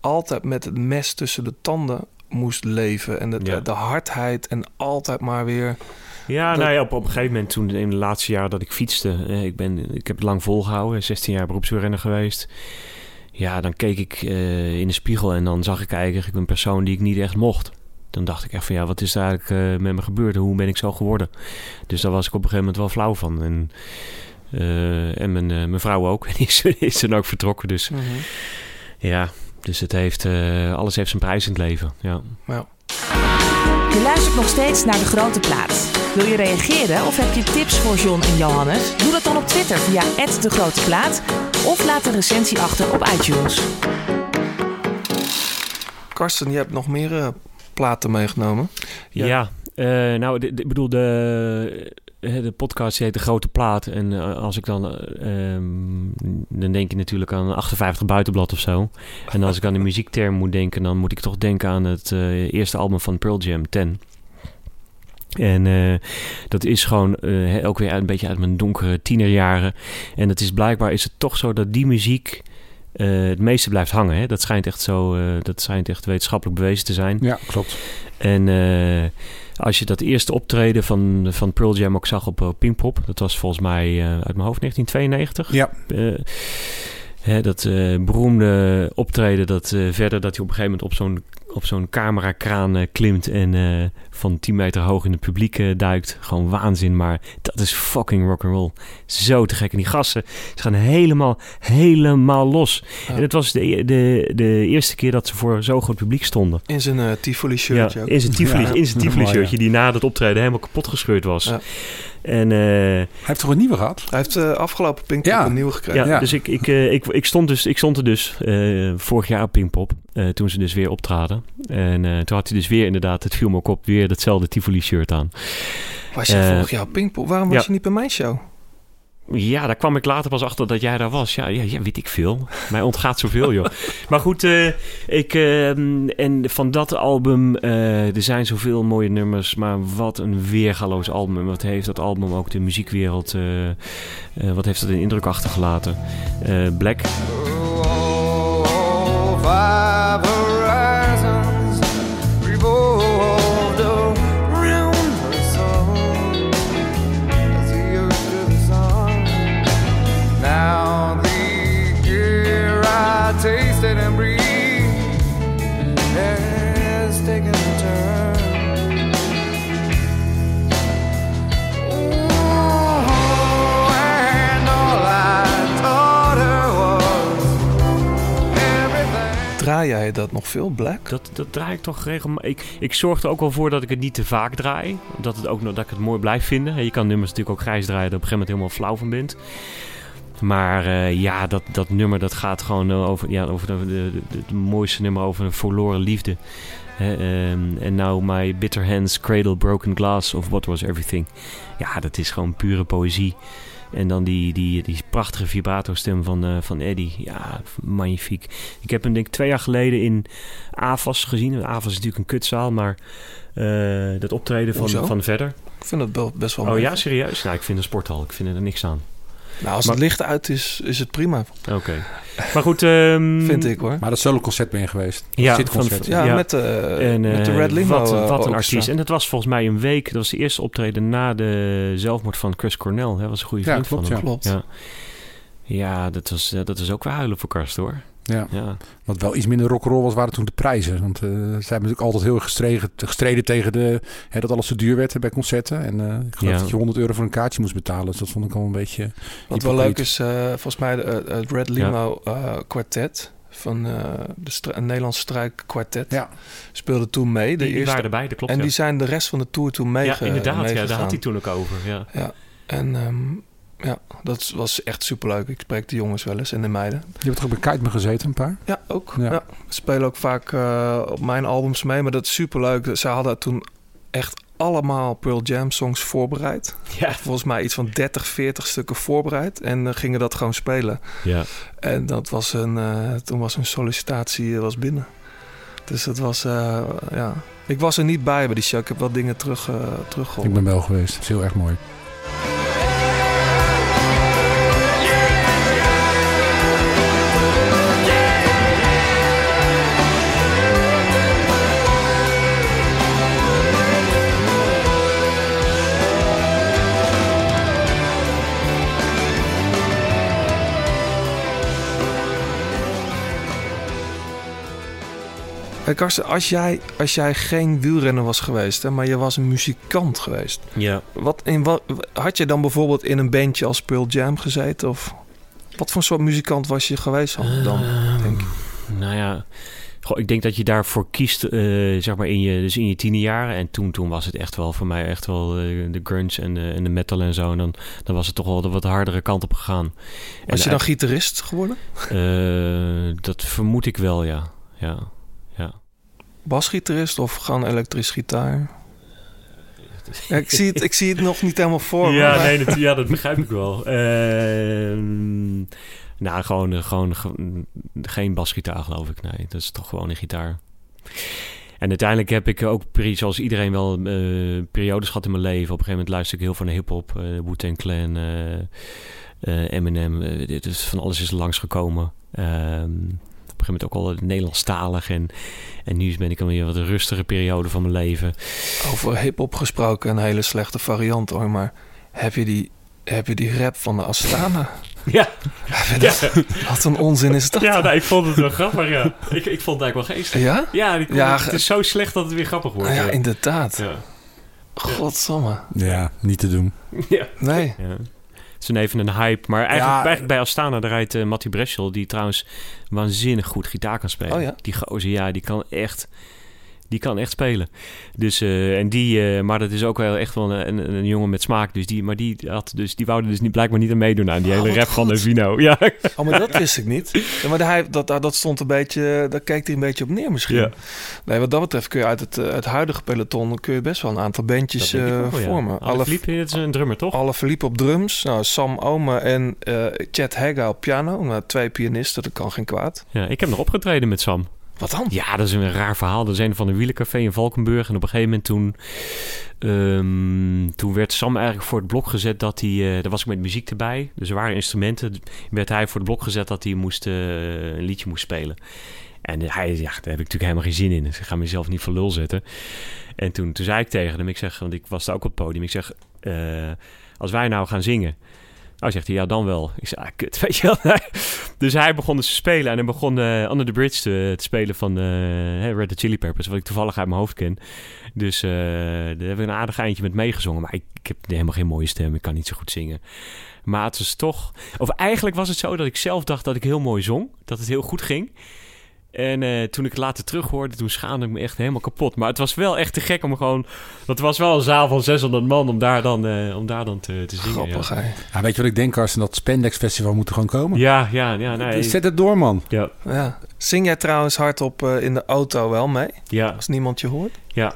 altijd met het mes tussen de tanden moest leven. En de, Ja. de hardheid en altijd maar weer... Ja, Dat- nou ja, op, op een gegeven moment toen in de laatste jaar dat ik fietste, eh, ik, ben, ik heb het lang volgehouden, 16 jaar beroepswielrenner geweest. Ja, dan keek ik eh, in de spiegel en dan zag ik eigenlijk een persoon die ik niet echt mocht. Dan dacht ik echt van ja, wat is er eigenlijk eh, met me gebeurd hoe ben ik zo geworden? Dus daar was ik op een gegeven moment wel flauw van. En, en mijn, eh, mijn vrouw ook, en die is, is dan ook vertrokken. Dus ja, dus het heeft, alles heeft zijn prijs in het leven. Ja. Ja. Je luistert nog steeds naar De Grote Plaat. Wil je reageren of heb je tips voor John en Johannes? Doe dat dan op Twitter via De Grote Plaat of laat een recensie achter op iTunes. Karsten, je hebt nog meer eh, platen meegenomen. Ja, eh, nou, ik bedoel, de, de podcast heet De Grote Plaat. En eh, als ik dan... eh, ehm, dan denk je natuurlijk aan 58 buitenblad of zo. En als ik aan de muziekterm moet denken... dan moet ik toch denken aan het eh, eerste album van Pearl Jam, 10. En eh, dat is gewoon eh, ook weer een beetje uit mijn donkere tienerjaren. En het is blijkbaar is het toch zo dat die muziek... eh, het meeste blijft hangen. Hè? Dat, schijnt echt zo, eh, dat schijnt echt wetenschappelijk bewezen te zijn. Ja, klopt. En eh, als je dat eerste optreden van, van Pearl Jam ook zag op eh, Pinkpop, dat was volgens mij eh, uit mijn hoofd 1992. Ja. Eh, hè, dat beroemde optreden, dat verder dat hij op een gegeven moment op zo'n op zo'n camerakraan klimt en van 10 meter hoog in het publiek eh, duikt. Gewoon waanzin, maar dat is fucking rock'n'roll. Zo te gek. En die gasten ze gaan helemaal, helemaal los. Ja. En het was de, de, de eerste keer dat ze voor zo'n groot publiek stonden. In zijn eh Tivoli Ja, shirtje ook. in zijn Tivoli, Ja. in zijn Tivoli Mooi, ja. shirtje die na dat optreden helemaal kapot gescheurd was. En eh, Hij heeft toch een nieuwe gehad? Hij heeft eh, afgelopen Pinkpop Ja. een nieuwe gekregen. ja, Ja. dus ik, ik, eh, ik, ik, stond dus, ik stond er dus eh, vorig jaar op Pinkpop, eh, toen ze dus weer optraden. En eh, toen had hij dus weer inderdaad, het viel me ook op, weer datzelfde Tivoli shirt aan. Was je vorig jaar op Pinkpop? Waarom was ja. je niet bij mijn show? Ja, daar kwam ik later pas achter dat jij daar was. Ja, ja, ja weet ik veel. Mij ontgaat zoveel, joh. Maar goed, eh, ik, eh, en van dat album, eh, er zijn zoveel mooie nummers, maar wat een weergaloos album. Wat heeft dat album ook de muziekwereld, eh, eh, wat heeft dat een indruk achtergelaten? Eh, Black, Oh, five horizons Jij dat nog veel, Black? dat, dat draai ik toch regelmatig. Ik, ik zorg er ook wel voor dat ik het niet te vaak draai. Dat, het ook, dat ik het mooi blijf vinden. En Je kan nummers natuurlijk ook grijs draaien, dat op een gegeven moment helemaal flauw van bent. Maar eh, ja, dat, dat nummer dat gaat gewoon eh, over, ja, over de, mooiste nummer over een verloren liefde. Ehm, En now my bitter hands cradle broken glass of what was everything. Ja, dat is gewoon pure poëzie. En dan die, die, die prachtige vibrato stem van, eh, van Eddie. Ja, magnifiek. Ik heb hem denk ik twee jaar geleden in AFAS gezien. AFAS is natuurlijk een kutzaal, maar eh, dat optreden van, Hoezo? van Verder. Ik vind wel- best wel Oh mooi. ja, serieus? Nou, ik vind een sporthal. Ik vind er niks aan. Nou, als Maar- het licht uit is, is het prima. Oké. Maar goed... ehm, Vind ik hoor. Maar dat solo-concert ben je geweest? Ja, Zitconcert. Ja, Ja. met, de En, met de eh, Red Limo. Wat, eh, wat een orchestra. artiest. En dat was volgens mij een week. Dat was de eerste optreden na de zelfmoord van Chris Cornell. Dat was een goede Ja, vriend klopt, van hem. Klopt. Ja, ja dat, was, eh, dat was ook weer huilen voor Karst hoor. Ja. Ja. Wat wel iets minder rock'n'roll was, waren toen de prijzen. Want eh, zij hebben natuurlijk altijd heel erg gestreden, gestreden tegen de, hè, dat alles te duur werd bij concerten. En eh, ik geloof Ja. dat je 100 euro voor een kaartje moest betalen. Dus dat vond ik al een beetje... Wat wel leuk is, eh, volgens mij de, het Red Limo eh, kwartet van eh, de stra- een Nederlands strijkkwartet Ja. speelde toen mee. De Die, eerste, waren erbij, dat klopt. en ja. die zijn de rest van de tour toen mee. ja, inderdaad. Ja, daar had hij toen ook over. Ja. Ja, en ehm, ja, dat was echt superleuk. Ik spreek de jongens wel eens en de meiden. Je hebt toch ook bij Kite me gezeten, een paar? Ja, ook. Ja. Ja. Spelen ook vaak eh, op mijn albums mee, maar dat is superleuk. Ze hadden toen echt allemaal Pearl Jam songs voorbereid. Ja. Volgens mij iets van 30, 40 stukken voorbereid. En gingen dat gewoon spelen. ja. En dat was een, eh, toen was hun sollicitatie eh, was binnen. Dus dat was, eh, ja. Ik was er niet bij bij die show. Ik heb wel dingen terug, eh teruggehoord. Ik ben wel geweest. Dat is heel erg mooi. Hey, Karsten, als jij, als jij geen wielrenner was geweest, hè, maar je was een muzikant geweest. ja. Wat, in wat, had je dan bijvoorbeeld in een bandje als Pearl Jam gezeten? Of wat voor soort muzikant was je geweest dan? dan denk ik? Nou ja, goh, ik denk dat je daarvoor kiest, eh, zeg maar in je, dus in je tienerjaren. En toen, toen was het echt wel voor mij echt wel eh, de grunge en de, en de metal en zo. En dan, dan was het toch wel de wat hardere kant op gegaan. Was je En dan gitarist geworden? eh, dat vermoed ik wel, ja. ja. Basgitarist of gewoon elektrisch gitaar? Ja, ik, zie het, ik zie het nog niet helemaal voor. Ja, maar- nee, dat, ja, dat begrijp ik wel. Ehm, nou, gewoon, eh, gewoon ge- geen basgitaar, geloof ik. Nee, dat is toch gewoon een gitaar. En uiteindelijk heb ik ook, zoals iedereen wel, eh, periodes gehad in mijn leven. Op een gegeven moment luister ik heel veel naar hip-hop, eh Wu-Tang Clan, eh, eh, Eminem. dit is van alles is er langsgekomen. Ehm op een gegeven moment ook al Nederlandstalig. En, en nu ben ik alweer wat een rustige periode van mijn leven. Over hip-hop gesproken, een hele slechte variant hoor. Maar heb je die, heb je die rap van de Astana? Ja, ja. Wat een onzin is dat? Ja, nou, ik vond het wel grappig, ja. Ik, ik vond het eigenlijk wel geestig. Ja? Ja, die, Ja, het is zo slecht dat het weer grappig wordt. Ah, ja, ja. inderdaad. Ja. Godsamme. Ja, niet te doen. Ja. Nee. Is een even een hype. Maar eigenlijk, Ja. eigenlijk bij Astana, daar rijdt uh, Matty Breschel... die trouwens waanzinnig goed gitaar kan spelen. Oh ja? Die gozer, ja, die kan echt... Die kan echt spelen. Dus, eh, en die, eh, maar dat is ook wel echt wel een, een, een jongen met smaak. Dus die, maar die, had, dus, die wou er dus niet, blijkbaar niet aan meedoen aan die Oh, hele rap van goed. Evino. Ja. Oh, maar dat wist ik niet. Ja, maar hij, dat, dat stond een beetje, daar keek hij een beetje op neer misschien. Ja. Nee, wat dat betreft kun je uit het, eh, het huidige peloton kun je best wel een aantal bandjes eh, ook wel, ja. vormen. Alle Philippe, is een drummer, toch? Alle Philippe op drums, nou, Sam Ome en eh Chad Hegga op piano. Nou, twee pianisten, dat kan geen kwaad. Ja, ik heb nog opgetreden met Sam. Wat dan? Ja, dat is een raar verhaal. Dat is een van een wielencafé in Valkenburg. En op een gegeven moment toen, ehm, toen werd Sam eigenlijk voor het blok gezet dat hij... eh daar was ik met muziek erbij. Dus er waren instrumenten. werd hij voor het blok gezet dat hij moest, eh, een liedje moest spelen. En hij, ja, daar heb ik natuurlijk helemaal geen zin in. Dus ik ga mezelf niet voor lul zetten. En toen, toen zei ik tegen hem, ik zeg, want ik was daar ook op het podium. Ik zeg, eh, als wij nou gaan zingen... Oh, zegt hij, ja, dan wel. Ik zei, ah, kut, weet je wel. dus hij begon dus te spelen en hij begon eh, Under the Bridge te, te spelen van eh, Red Hot Chili Peppers, wat ik toevallig uit mijn hoofd ken. Dus eh, daar hebben we een aardig eindje met meegezongen. Maar ik, ik heb helemaal geen mooie stem, ik kan niet zo goed zingen. Maar het is toch... Of eigenlijk was het zo dat ik zelf dacht dat ik heel mooi zong. Dat het heel goed ging. En eh, toen ik het later terug hoorde, toen schaamde ik me echt helemaal kapot. Maar het was wel echt te gek om gewoon... Dat was wel een zaal van 600 man om daar dan, eh, om daar dan te, te zingen. Grappig, ja. Ja, weet je wat ik denk, Karsten? Dat Spandex Festival moet er gewoon komen. Ja, ja, ja. Nee, Zet het door, man. Ja, Ja. Zing jij trouwens hardop eh, in de auto wel mee? ja, Als niemand je hoort? ja.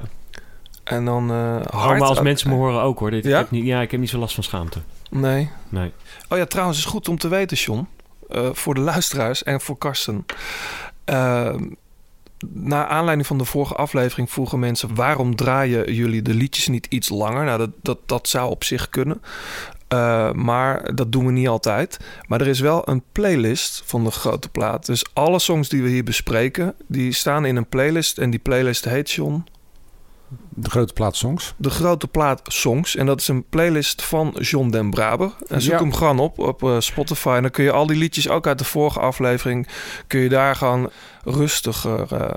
En dan hard... maar als mensen me horen ook hoor. Dit, Ja? ik heb niet, ja, ik heb niet zo last van schaamte. Nee. Nee. Oh ja, trouwens is goed om te weten, John. eh, voor de luisteraars en voor Karsten. Uh, naar aanleiding van de vorige aflevering vroegen mensen... waarom draaien jullie de liedjes niet iets langer? Nou, dat, dat, dat zou op zich kunnen. Uh, maar dat doen we niet altijd. Maar er is wel een playlist van de grote plaat. Dus alle songs die we hier bespreken... die staan in een playlist. En die playlist heet, John... De grote plaat songs. De grote plaat songs. En dat is een playlist van John den Braber. En zoek Ja. hem gewoon op op eh, Spotify. En dan kun je al die liedjes, ook uit de vorige aflevering... kun je daar gewoon rustiger eh,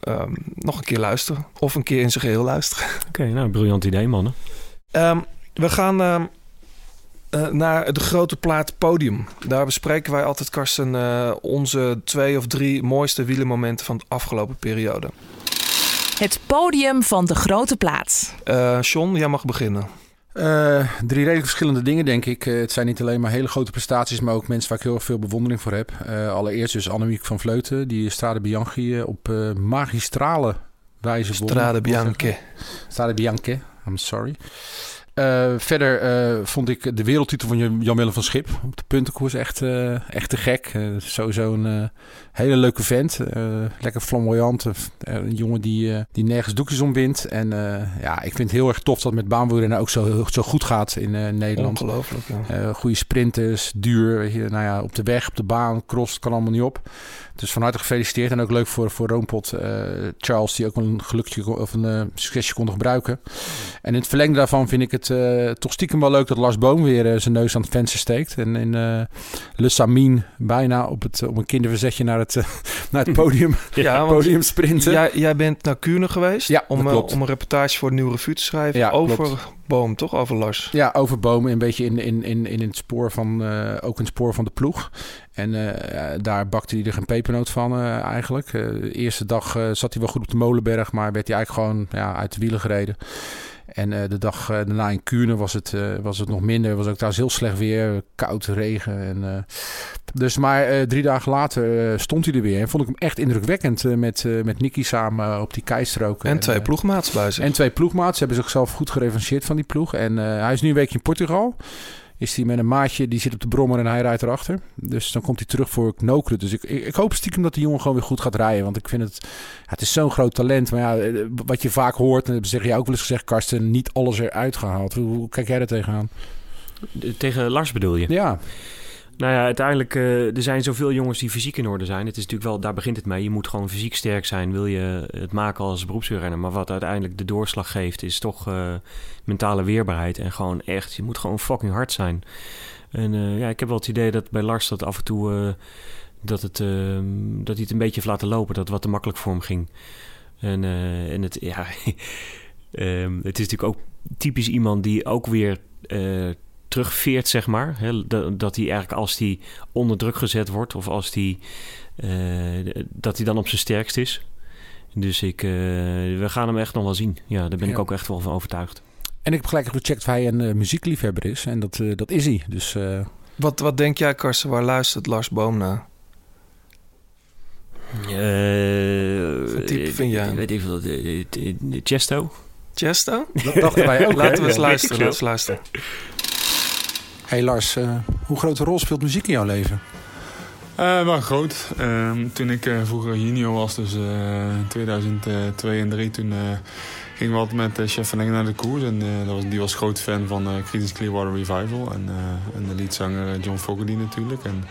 ehm, nog een keer luisteren. Of een keer in zijn geheel luisteren. Oké, nou, briljant idee, mannen. Ehm, we gaan ehm, eh, naar de grote plaat podium. Daar bespreken wij altijd, Karsten, onze twee of drie mooiste wielermomenten van de afgelopen periode. Het podium van de grote plaat. Eh John, jij mag beginnen. Eh, drie redelijk verschillende dingen, denk ik. Eh, het zijn niet alleen maar hele grote prestaties, maar ook mensen waar ik heel erg veel bewondering voor heb. Eh, allereerst dus Annemiek van Vleuten, die Strade Bianchi op eh, magistrale wijze won. Strade Bianche. Strade Bianche, I'm sorry. Eh, verder eh, vond ik de wereldtitel van Jan- Jan-Willem van Schip op de puntenkoers echt, eh, echt te gek. Sowieso een eh, hele leuke vent. Eh, lekker flamboyant. Eh, een jongen die, eh, die nergens doekjes om wint. En ja, ik vind het heel erg tof dat het met baanwielrennen ook zo, zo goed gaat in Nederland. Ongelooflijk, ja. Goede sprinters, duur. Weet je, nou ja, op de weg, op de baan, cross, kan allemaal niet op. Dus van harte gefeliciteerd. En ook leuk voor, voor Roompot Charles, die ook een gelukje of een succesje kon gebruiken. En in het verlengde daarvan vind ik het toch stiekem wel leuk dat Lars Boom weer zijn neus aan het venster steekt. En in Le Samin bijna op, het, op een kinderverzetje naar het, eh, naar het podium, Ja, podium sprinten. Jij, jij bent naar Kuurne geweest Ja, om, eh, om een reportage voor het Nieuwe Revue te schrijven Ja, over klopt. Boom, toch? Over Lars. Ja, over bomen, een beetje in, in, in, in het spoor van, eh, ook in het spoor van de ploeg. En daar bakte hij er geen pepernoot van eigenlijk. De eerste dag zat hij wel goed op de Molenberg, maar werd hij eigenlijk gewoon ja, uit de wielen gereden. En eh, de dag eh, daarna in Kuurne was het, eh, was het nog minder. Was ook trouwens heel slecht weer, koud, regen. En, dus maar drie dagen later stond hij er weer. En vond ik hem echt indrukwekkend met, met Nicky samen op die keistrook. En twee ploegmaats bij zich. en twee ploegmaats. Ze hebben zichzelf goed gerevancheerd van die ploeg. En hij is nu een weekje in Portugal. Is hij met een maatje, die zit op de brommer en hij rijdt erachter. Dus dan komt hij terug voor Knokeren. Dus ik, ik, ik hoop stiekem dat die jongen gewoon weer goed gaat rijden. Want ik vind het... Ja, het is zo'n groot talent. Maar ja, eh, wat je vaak hoort... En dat zeg jij ook wel eens gezegd, Karsten... Niet alles eruit gehaald. Hoe, hoe kijk jij er tegenaan? Tegen Lars bedoel je? Ja, Nou ja, uiteindelijk, eh, er zijn zoveel jongens die fysiek in orde zijn. Het is natuurlijk wel, daar begint het mee. Je moet gewoon fysiek sterk zijn, wil je het maken als beroepswielrenner. Maar wat uiteindelijk de doorslag geeft, is toch eh, mentale weerbaarheid. En gewoon echt, je moet gewoon fucking hard zijn. En eh, ja, ik heb wel het idee dat bij Lars dat af en toe, dat, het, dat hij het een beetje heeft laten lopen. Dat wat te makkelijk voor hem ging. En, en het, ja, ehm, het is natuurlijk ook typisch iemand die ook weer... terugveert, zeg maar. Hè, dat, dat hij eigenlijk als hij onder druk gezet wordt... of als hij... eh, dat hij dan op zijn sterkst is. Dus ik, eh, we gaan hem echt nog wel zien. Ja, daar ben ik ook echt wel van overtuigd. En ik heb gelijk gecheckt of hij een eh, muziekliefhebber is. En dat, dat is hij. Dus eh, Wat, wat denk jij, Karsten, waar luistert Lars Boom naar? Eh, Wat type vind jij? Weet ik veel. Chesto? Chesto? dat dachten wij ook. Laten we eens luisteren. Laten we eens luisteren. Hey Lars, eh, hoe grote rol speelt muziek in jouw leven? Eh, wel groot. Ehm, toen ik eh, vroeger junior was, dus eh 2002 en 2003, toen we altijd met chef van Engen naar de koers. En dat was, die was groot fan van Creedence Clearwater Revival. En, en de liedzanger John Fogerty natuurlijk. En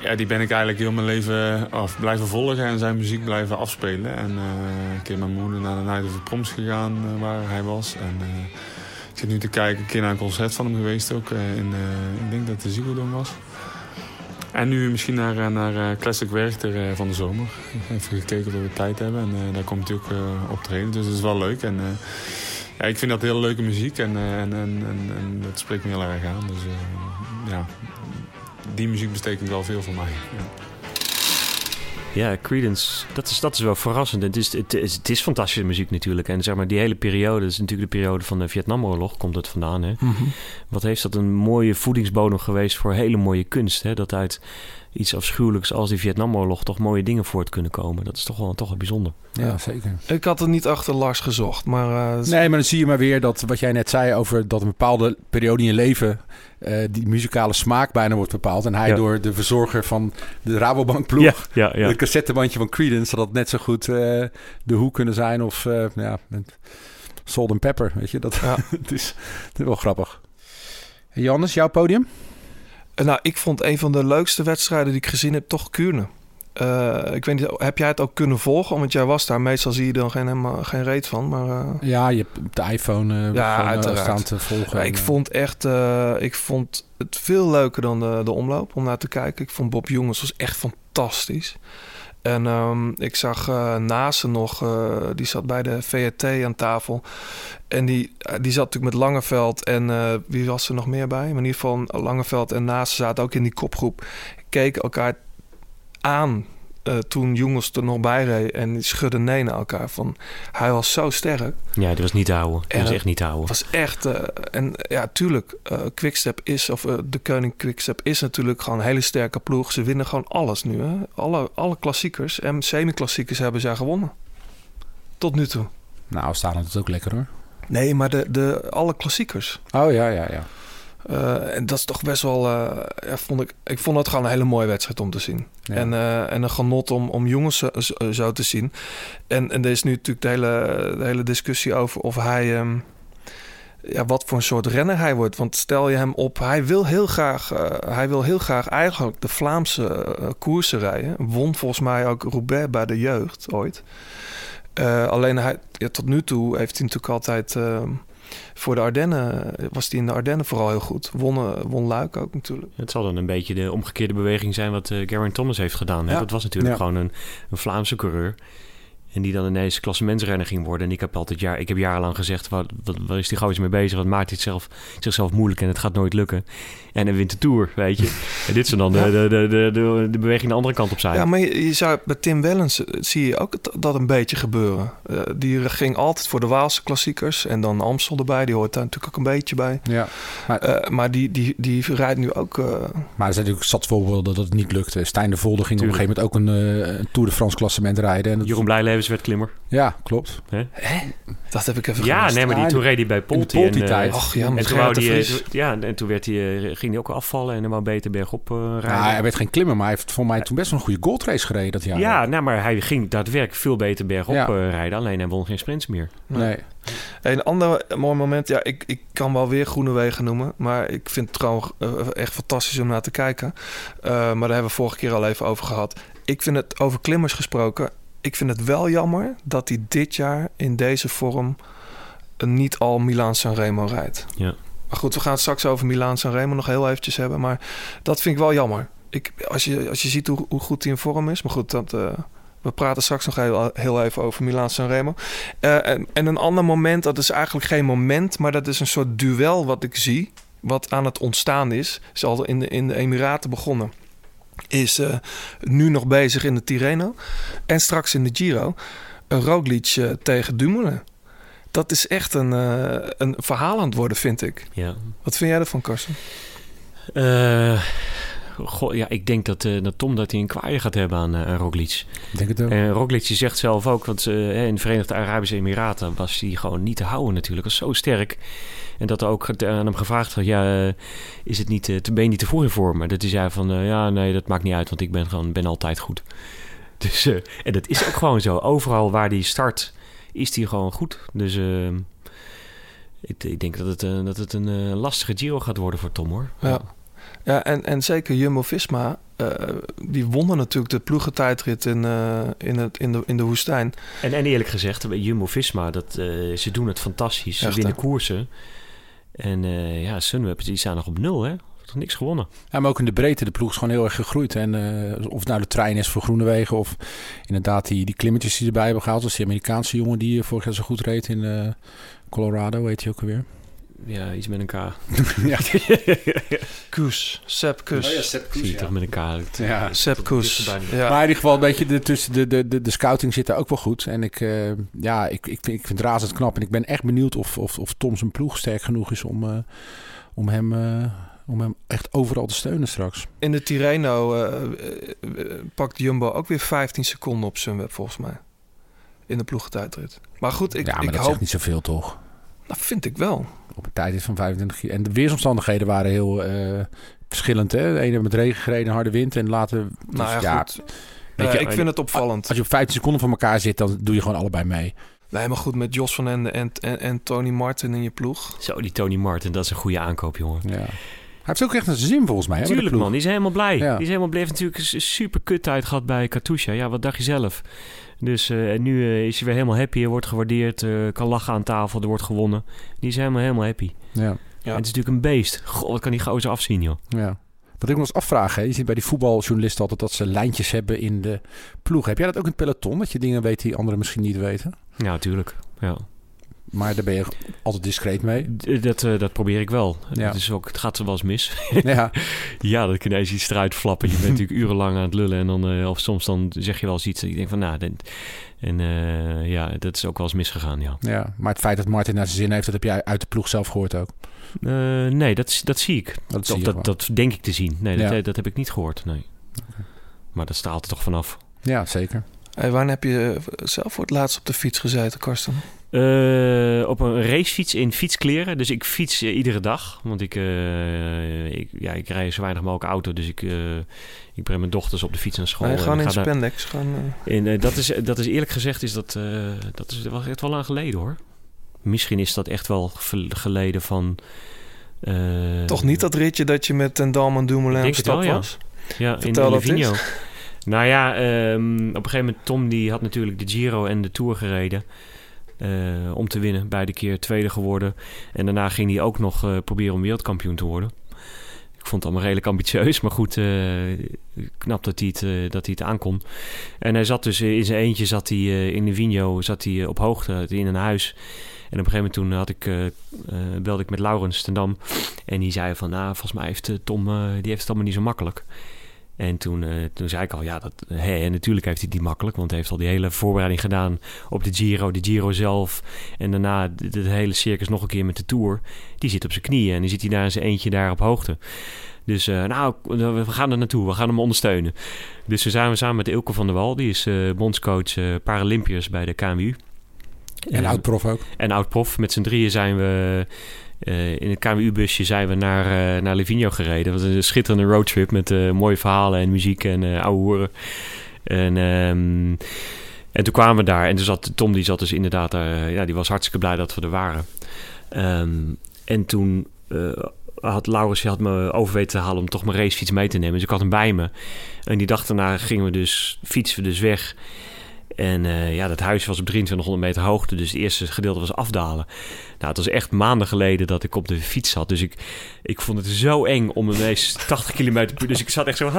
ja, die ben ik eigenlijk heel mijn leven blijven volgen en zijn muziek blijven afspelen. En eh, een keer mijn moeder naar de Night of the Proms gegaan, waar hij was. En ik zit nu te kijken, een keer naar een concert van hem geweest ook. eh, in, eh, ik denk dat het de Ziggo Dome was. En nu misschien naar, eh, naar Classic Werchter van de zomer. Even gekeken of we tijd hebben. En daar komt hij ook eh, optreden. Dus dat is wel leuk. En ja, ik vind dat heel leuke muziek. En, en, en, en, dat spreekt me heel erg aan. Dus ja, die muziek betekent wel veel voor mij. Ja. Ja, Creedence, dat is, dat is wel verrassend. Het is, het, is, het is fantastische muziek natuurlijk. En zeg maar, die hele periode, dat is natuurlijk de periode van de Vietnamoorlog, komt het vandaan. Hè? Mhm. Wat heeft dat een mooie voedingsbodem geweest voor hele mooie kunst. Hè? Dat uit iets afschuwelijks als die Vietnamoorlog toch mooie dingen voort kunnen komen. Dat is toch wel, toch wel bijzonder. Ja, zeker. Ik had het niet achter Lars gezocht, maar... eh, Nee, maar dan zie je maar weer dat wat jij net zei over dat een bepaalde periode in je leven eh, die muzikale smaak bijna wordt bepaald. En hij Ja. door de verzorger van de Rabobank ploeg, Ja, ja, ja. het cassettebandje van Creedence, had dat net zo goed eh, de Hoe kunnen zijn of eh, ja, met Salt and Pepper, weet je. Dat, Ja. het, is, het is wel grappig. En Jannes, jouw podium? Eh, Nou, ik vond een van de leukste wedstrijden die ik gezien heb toch Kuurne. Eh, ik weet niet, heb jij het ook kunnen volgen? Want jij was daar. Meestal zie je er geen, helemaal, geen reet van. Maar eh, Ja, je hebt de iPhone eh Ja, gewoon, uiteraard. staan te volgen. Ja, ik vond echt, ik vond het veel leuker dan de, de omloop om naar te kijken. Ik vond Bob Jongens was echt fantastisch. En ehm, ik zag Nase nog, eh, die zat bij de VRT aan tafel. En die, eh, die zat natuurlijk met Langeveld en wie was er nog meer bij? Maar in ieder geval Langeveld en Nase zaten ook in die kopgroep. Keken elkaar aan eh, toen Jongens er nog bij reed. En die schudden nee naar elkaar. Van, hij was zo sterk. Ja, die was niet te houden. Die En was echt niet te houden. was echt... eh, en ja, tuurlijk, eh Quickstep is... Of de Koning Quickstep is natuurlijk gewoon een hele sterke ploeg. Ze winnen gewoon alles nu. Hè? Alle, alle klassiekers en semi-klassiekers hebben zij gewonnen. Tot nu toe. Nou, staan het ook lekker hoor. Nee, maar de, de, alle klassiekers. Oh ja, ja, ja. Eh, en dat is toch best wel... eh, ja, vond ik, ik vond het gewoon een hele mooie wedstrijd om te zien. Ja. En, eh, en een genot om, om jongens zo, te zien. En, en er is nu natuurlijk de hele, de hele discussie over of hij... ehm, ja, wat voor een soort renner hij wordt. Want stel je hem op, hij wil heel graag, hij wil heel graag eigenlijk de Vlaamse koersen rijden. Won volgens mij ook Roubaix bij de jeugd ooit. Alleen hij, ja, tot nu toe heeft hij natuurlijk altijd ehm, voor de Ardennen, was hij in de Ardennen vooral heel goed. Won, eh, won Luik ook natuurlijk. Het zal dan een beetje de omgekeerde beweging zijn wat eh Geraint Thomas heeft gedaan. Hè? Ja. Dat was natuurlijk Ja. gewoon een, een Vlaamse coureur. En die dan ineens klassementsrenner ging worden. En ik heb altijd jaar, ik heb jarenlang gezegd, wat, wat, waar is die gozer mee bezig? Wat maakt hij zichzelf, zichzelf moeilijk en het gaat nooit lukken. En hij wint de Tour, weet je. En dit zou dan de, Ja. de, de, de, de, de beweging de andere kant op zijn. Ja, maar je, je zou bij Tim Wellens eh, zie je ook het- dat een beetje gebeuren. Eh, die ging altijd voor de Waalse klassiekers en dan Amstel erbij. Die hoort daar natuurlijk ook een beetje bij. ja. Maar, Eh, maar die, die, die rijdt nu ook. eh, maar er zijn natuurlijk zat voorbeelden dat het niet lukte. Stijn de Volder ging op een gegeven moment ook een, een Tour de France klassement rijden. En dat- Jeroen Blijlevens werd klimmer. Ja, klopt. Hè? dat heb ik even Ja, gemist. nee, maar die, toen reed hij bij Polti. in. En, eh, Och, ja, met en toen die, eh, ja, en toen werd hij, eh, ging hij ook afvallen en dan wou beter bergop eh rijden. Ja, hij werd geen klimmer, maar hij heeft voor mij toen best wel een goede goldrace gereden dat jaar. Ja, nou, maar hij ging daadwerkelijk veel beter bergop Ja. rijden. Alleen hij won geen sprints meer. Nee. Een ander mooi moment, ja, ik, ik kan wel weer Groenewegen noemen, maar ik vind het trouwens echt fantastisch om naar te kijken. Eh, maar daar hebben we vorige keer al even over gehad. Ik vind het over klimmers gesproken. Ik vind het wel jammer dat hij dit jaar in deze vorm een niet al Milaan Sanremo rijdt. Ja. Maar goed, we gaan het straks over Milaan Sanremo nog heel eventjes hebben. Maar dat vind ik wel jammer. Ik, als, je, als je ziet hoe, hoe goed hij in vorm is. Maar goed, dat, eh, we praten straks nog heel, heel even over Milaan Sanremo. Eh, en, en een ander moment, dat is eigenlijk geen moment... maar dat is een soort duel wat ik zie... wat aan het ontstaan is. Is al in de, in de Emiraten begonnen. Is eh, nu nog bezig in de Tirreno. En straks in de Giro. een Roglic eh, tegen Dumoulin. Dat is echt een, eh, een verhaal aan het worden, vind ik. Ja. Wat vind jij ervan, Karsten? Goh, ja, ik denk dat, eh, dat Tom dat hij een kwaaie gaat hebben aan, aan Roglic. Ik denk het ook. En Roglic die zegt zelf ook, want eh, in de Verenigde Arabische Emiraten was hij gewoon niet te houden natuurlijk. Is zo sterk. En dat er ook aan hem gevraagd werd, ja, is het niet, te, ben je niet te vroeg in vorm? Dat hij zei van, ja, nee, dat maakt niet uit, want ik ben gewoon ben altijd goed. Dus, en dat is ook gewoon zo. Overal waar hij start, is hij gewoon goed. Dus ik, ik denk dat het, dat het een lastige Giro gaat worden voor Tom, hoor. Ja, ja en, en zeker Jumbo-Visma, eh, die wonnen natuurlijk de ploegentijdrit in, eh, in, het, in, de, in de woestijn. En, en eerlijk gezegd, Jumbo-Visma, dat, eh, ze doen het fantastisch. Ze Echt, winnen hè? koersen. En eh, ja, Sunweb, die staan nog op nul, hè? Toch niks gewonnen. Ja, maar ook in de breedte, de ploeg is gewoon heel erg gegroeid. En eh, of het nou de trein is voor Groenewegen of inderdaad die, die klimmetjes die erbij hebben gehaald. Zoals die Amerikaanse jongen die vorig jaar zo goed reed in eh, Colorado, weet je ook alweer. Ja, iets met een K. ja. Koes, Sepp Koes. Zie je toch met een K. Ja. Sepp Koes. Dichterbij. Ja. Maar in ieder geval, een beetje de, tussen de, de, de, de scouting zit daar ook wel goed. En ik, eh, ja, ik, ik, vind, ik vind het razend knap. En ik ben echt benieuwd of, of, of Tom zijn ploeg sterk genoeg is om, eh, om, hem, eh, om hem echt overal te steunen straks. In de Tirreno eh, eh, eh, pakt Jumbo ook weer 15 seconden op Sunweb, volgens mij. In de ploegentijdrit. Maar goed, ik, ja, maar ik dat hoop... zegt niet zoveel, toch? Dat vind ik wel. Op een tijd is van 25 kilo. En de weersomstandigheden waren heel eh, verschillend. Hè? De ene met regen gereden, harde wind. En later... dus Nou ja, goed. weet Eh, je, ik vind het opvallend. Als je op 15 seconden van elkaar zit, dan doe je gewoon allebei mee. Nee, maar goed, met Jos van Ende en, en, en Tony Martin in je ploeg. Zo, die Tony Martin, dat is een goede aankoop, jongen. Ja. Hij heeft ook echt een zin volgens mij. Tuurlijk, man. Die is helemaal blij. Ja. Die is helemaal blij. Heeft natuurlijk een super kut tijd gehad bij Katusha. Ja, wat dacht je zelf? Dus eh, en nu eh, is hij weer helemaal happy. Hij wordt gewaardeerd. eh, kan lachen aan tafel. Er wordt gewonnen. Die is helemaal, helemaal happy. Ja. En het is natuurlijk een beest. Goh, wat kan die gozer afzien, joh. Ja. Wat ik me eens afvraag, hè, je ziet bij die voetbaljournalisten altijd dat ze lijntjes hebben in de ploeg. Heb jij dat ook in het peloton? Dat je dingen weet die anderen misschien niet weten? Ja, natuurlijk. Ja. Maar daar ben je altijd discreet mee. D- Dat, eh, dat probeer ik wel. Ja. Het, is ook, het gaat wel eens mis. Ja. ja, dat kan ineens iets eruit flappen. Je bent natuurlijk urenlang aan het lullen. En dan, eh, of soms dan zeg je wel eens iets. En ik denk van, nou... dit- en eh, ja, dat is ook wel eens misgegaan, ja. Ja, maar het feit dat Martin naar zijn zin heeft, dat heb jij uit de ploeg zelf gehoord ook. Eh, nee, dat, dat zie ik. Dat Of zie je dat, dat denk ik te zien. Nee, dat, Ja. eh, dat heb ik niet gehoord, nee. Maar dat straalt er toch vanaf. Ja, zeker. Hey, wanneer heb je eh, zelf voor het laatst op de fiets gezeten, Karsten? Eh, op een racefiets in fietskleren. Dus ik fiets eh, iedere dag. Want ik, ik, ja, ik rij zo weinig mogelijk auto. Dus ik, ik breng mijn dochters op de fiets naar school. En gewoon in daar- spandex. Gewoon, eh, En dat, is, dat is eerlijk gezegd, is dat, dat is wel echt wel lang geleden hoor. Misschien is dat echt wel ge- geleden van... Toch niet dat ritje dat je met een Dalman Dumoulin op stap ja. was? Ja, in Vertel dat Livigno. Nou ja, ehm, op een gegeven moment Tom die had natuurlijk de Giro en de Tour gereden. Eh, om te winnen. Beide keer tweede geworden. En daarna ging hij ook nog eh, proberen om wereldkampioen te worden. Ik vond het allemaal redelijk ambitieus. Maar goed, eh, knap dat hij, het, dat hij het aankon. En hij zat dus in zijn eentje zat hij, in de Vigno zat hij, op hoogte in een huis. En op een gegeven moment toen had ik, belde ik met Laurens ten Dam. En die zei van, nou, volgens mij heeft Tom, die heeft het allemaal niet zo makkelijk. En toen, eh, toen zei ik al, ja, dat, hè, en natuurlijk heeft hij het niet makkelijk. Want hij heeft al die hele voorbereiding gedaan op de Giro, de Giro zelf. En daarna het hele circus nog een keer met de Tour. Die zit op zijn knieën en dan zit hij daar in zijn eentje daar op hoogte. Dus eh, nou, we gaan er naartoe. We gaan hem ondersteunen. Dus we zijn we samen met Ilke van der Wal. Die is eh, bondscoach Paralympiërs bij de KMU. En oud-prof ook. En oud-prof. Met z'n drieën zijn we... eh, in het KMU-busje zijn we naar, eh naar Livigno gereden. Dat was een schitterende roadtrip met eh, mooie verhalen en muziek en ouwe hoeren. En, ehm, en toen kwamen we daar en zat Tom, die zat dus inderdaad daar, ja, die was hartstikke blij dat we er waren. Ehm, en toen had Laurens had me over weten te halen om toch mijn racefiets mee te nemen. Dus ik had hem bij me. En die dag daarna gingen we dus, fietsen we dus weg. En eh, ja, dat huis was op 2300 meter hoogte, dus het eerste gedeelte was afdalen. Nou, het was echt maanden geleden dat ik op de fiets zat. Dus ik, ik vond het zo eng om ineens 80 kilometer per uur. Dus ik zat echt zo...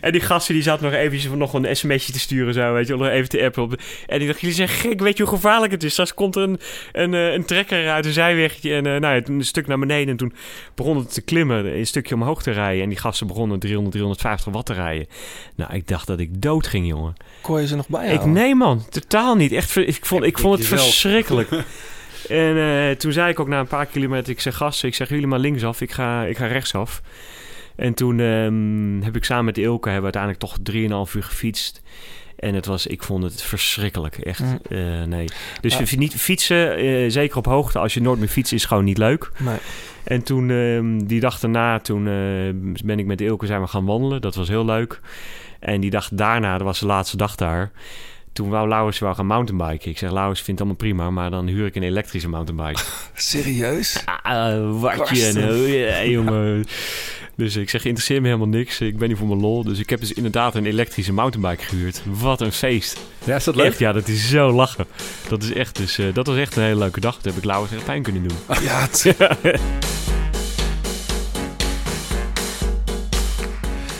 En die gasten die zat nog eventjes nog een sms'je te sturen zo, weet je nog even te appen. Op. En ik dacht, jullie zijn gek, weet je hoe gevaarlijk het is? Straks komt er een, een, eh, een trekker uit een zijwegje en eh, nou, ja, een stuk naar beneden. En toen begon het te klimmen, een stukje omhoog te rijden. En die gasten begonnen 300, 350 watt te rijden. Nou, ik dacht dat ik dood ging, jongen. Kon je ze nog bijhouden? Ik Nee man, totaal niet. Echt, ik vond, ik vond het verschrikkelijk. en eh, toen zei ik ook na een paar kilometer... Ik zeg, gasten, ik zeg jullie maar linksaf. Ik ga, ik ga rechtsaf. En toen ehm, heb ik samen met Ilke... hebben we uiteindelijk toch 3,5 uur gefietst. En het was, ik vond het verschrikkelijk. Echt, Mm. eh, nee. Dus Ja. niet fietsen, eh, zeker op hoogte... als je nooit meer fietst, is gewoon niet leuk. Nee. En toen, ehm, die dag daarna, toen ben ik met Ilke zijn we gaan wandelen. Dat was heel leuk. En die dag daarna, dat was de laatste dag daar. Toen wou Lauwers wou gaan mountainbiken. Ik zeg, Lauwers vindt het allemaal prima, maar dan huur ik een elektrische mountainbike. Serieus? Ah, watje Karsten. en eh, ja, jongen. Dus ik zeg, interesseert me helemaal niks. Ik ben hier voor mijn lol. Dus ik heb dus inderdaad een elektrische mountainbike gehuurd. Wat een feest. Ja, is dat leuk? Echt, ja, dat is zo lachen. Dat, is echt, dus, eh, dat was echt een hele leuke dag. Dat heb ik Lauwers echt pijn kunnen doen. Ja,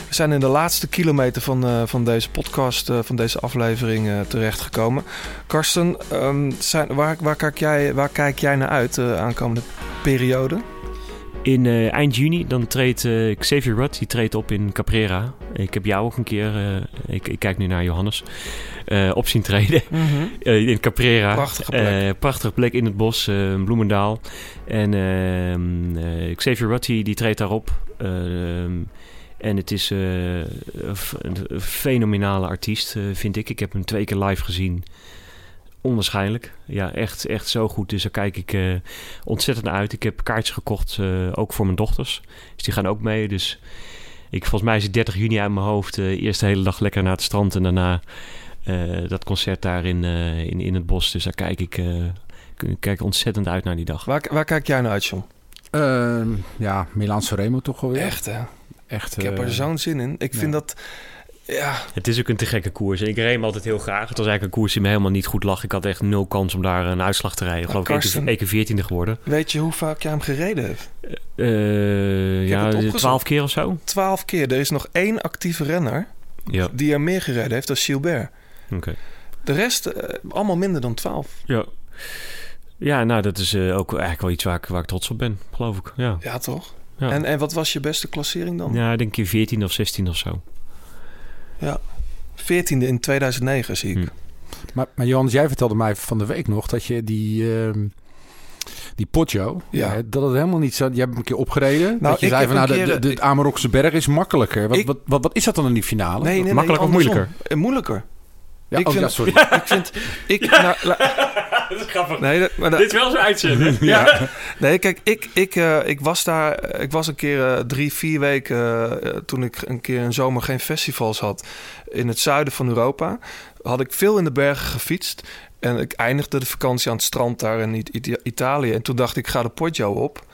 We zijn in de laatste kilometer van, eh, van deze podcast, eh, van deze aflevering eh, terechtgekomen. Karsten, ehm, zijn, waar, waar, kijk jij, waar kijk jij naar uit de aankomende periode? In eind juni dan treedt Xavier Rudd, die treedt op in Caprera. Ik heb jou ook een keer, ik, ik kijk nu naar Johannes, op zien treden. Eh, in Caprera. Prachtige plek. Prachtige plek in het bos, eh, Bloemendaal. En ehm, eh, Xavier Rudd, die, die treedt daarop. Ehm, en het is eh, een fenomenale artiest, eh, vind ik. Ik heb hem twee keer live gezien. Onwaarschijnlijk. Ja, echt, echt zo goed. Dus daar kijk ik eh, ontzettend naar uit. Ik heb kaartjes gekocht, eh, ook voor mijn dochters. Dus die gaan ook mee. Dus ik, volgens mij is het 30 juni uit mijn hoofd. eh eerst de hele dag lekker naar het strand en daarna eh, dat concert daar in, eh, in, in het bos. Dus daar kijk ik, eh, ik kijk ontzettend uit naar die dag. Waar, waar kijk jij naar uit, John? Ehm, ja, Milan Sanremo toch wel weer. Echt, hè? Echt. Ik heb eh, er zo'n zin in. Ik vind ja. dat... Ja, Het is ook een te gekke koers. Ik reed hem altijd heel graag. Het was eigenlijk een koers die me helemaal niet goed lag. Ik had echt nul kans om daar een uitslag te rijden. Ik geloof ik Karsten- één keer 14e geworden. weet je hoe vaak jij hem gereden hebt? Eh, ja, het opgezocht. twaalf keer of zo. Twaalf keer. Er is nog één actieve renner Ja, die er meer gereden heeft, dat is Gilbert. oké. De rest eh, allemaal minder dan 12. Ja. Ja, nou, dat is eh, ook eigenlijk wel iets waar ik, waar ik trots op ben, geloof ik. Ja, Ja, toch? Ja. En, en wat was je beste klassering dan? ja ik denk een 14 of 16 of zo. 14e in 2009 zie ik. Hm. Maar, maar Johannes, jij vertelde mij van de week nog dat je die, ehm die Poggio, Ja. hè, dat het helemaal niet zo... Je hebt hem een keer opgereden. Nou, dat je ik zei heb van, nou, de, keer, de, de Amarokse berg is makkelijker. Wat, Ik- wat, wat, wat is dat dan in die finale? Nee, nee, nee, Makkelijk of moeilijker? Eh, moeilijker. Ja, ik oh, vind- ja, sorry. Ik vind... Ik, nou, la- Dat is grappig. nee, dat- maar dat- Dit is wel zo uitzenden. ja. Nee, kijk, ik, ik, eh, ik was daar... eh, Ik was een keer eh, drie, vier weken... toen ik een keer een zomer geen festivals had... in het zuiden van Europa... had ik veel in de bergen gefietst... En ik eindigde de vakantie aan het strand daar in It- It- Italië. En toen dacht ik, ik ga de Poggio op.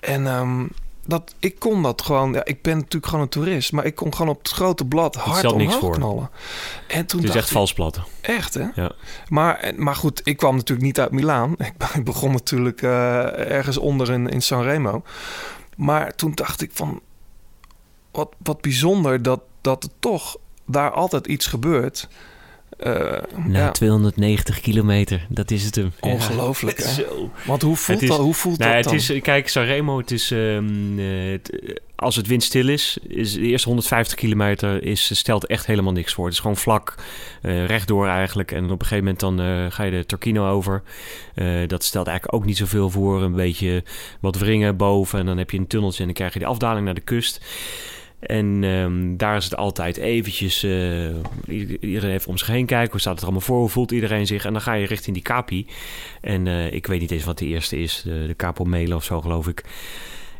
En ehm, dat, ik kon dat gewoon... Ja, ik ben natuurlijk gewoon een toerist... maar ik kon gewoon op het grote blad hard niks omhoog voor. knallen. En toen Het is echt ik, vals platten. Echt, hè? Ja. Maar, maar goed, ik kwam natuurlijk niet uit Milaan. Ik begon natuurlijk eh, ergens onder in, in Sanremo. Maar toen dacht ik van... Wat, wat bijzonder dat, dat er toch daar altijd iets gebeurt. Eh, Na ja, 290 kilometer, dat is het hem. ongelooflijk, Ja. Want hoe voelt, Het is- dat, hoe voelt Nou, dat het dan? is, kijk, Sanremo, het is, ehm, eh, het- als het windstil is, is de eerste 150 kilometer is, stelt echt helemaal niks voor. Het is gewoon vlak, eh, rechtdoor eigenlijk. En op een gegeven moment dan eh, ga je de Torquino over. Eh, dat stelt eigenlijk ook niet zoveel voor. Een beetje wat wringen boven en dan heb je een tunneltje en dan krijg je de afdaling naar de kust. En ehm, daar is het altijd eventjes... eh, ieder- iedereen even om zich heen kijken. Hoe staat het er allemaal voor? Hoe voelt iedereen zich? En dan ga je richting die Capi. En eh, ik weet niet eens wat de eerste is. De, de Capo Mele of zo, geloof ik.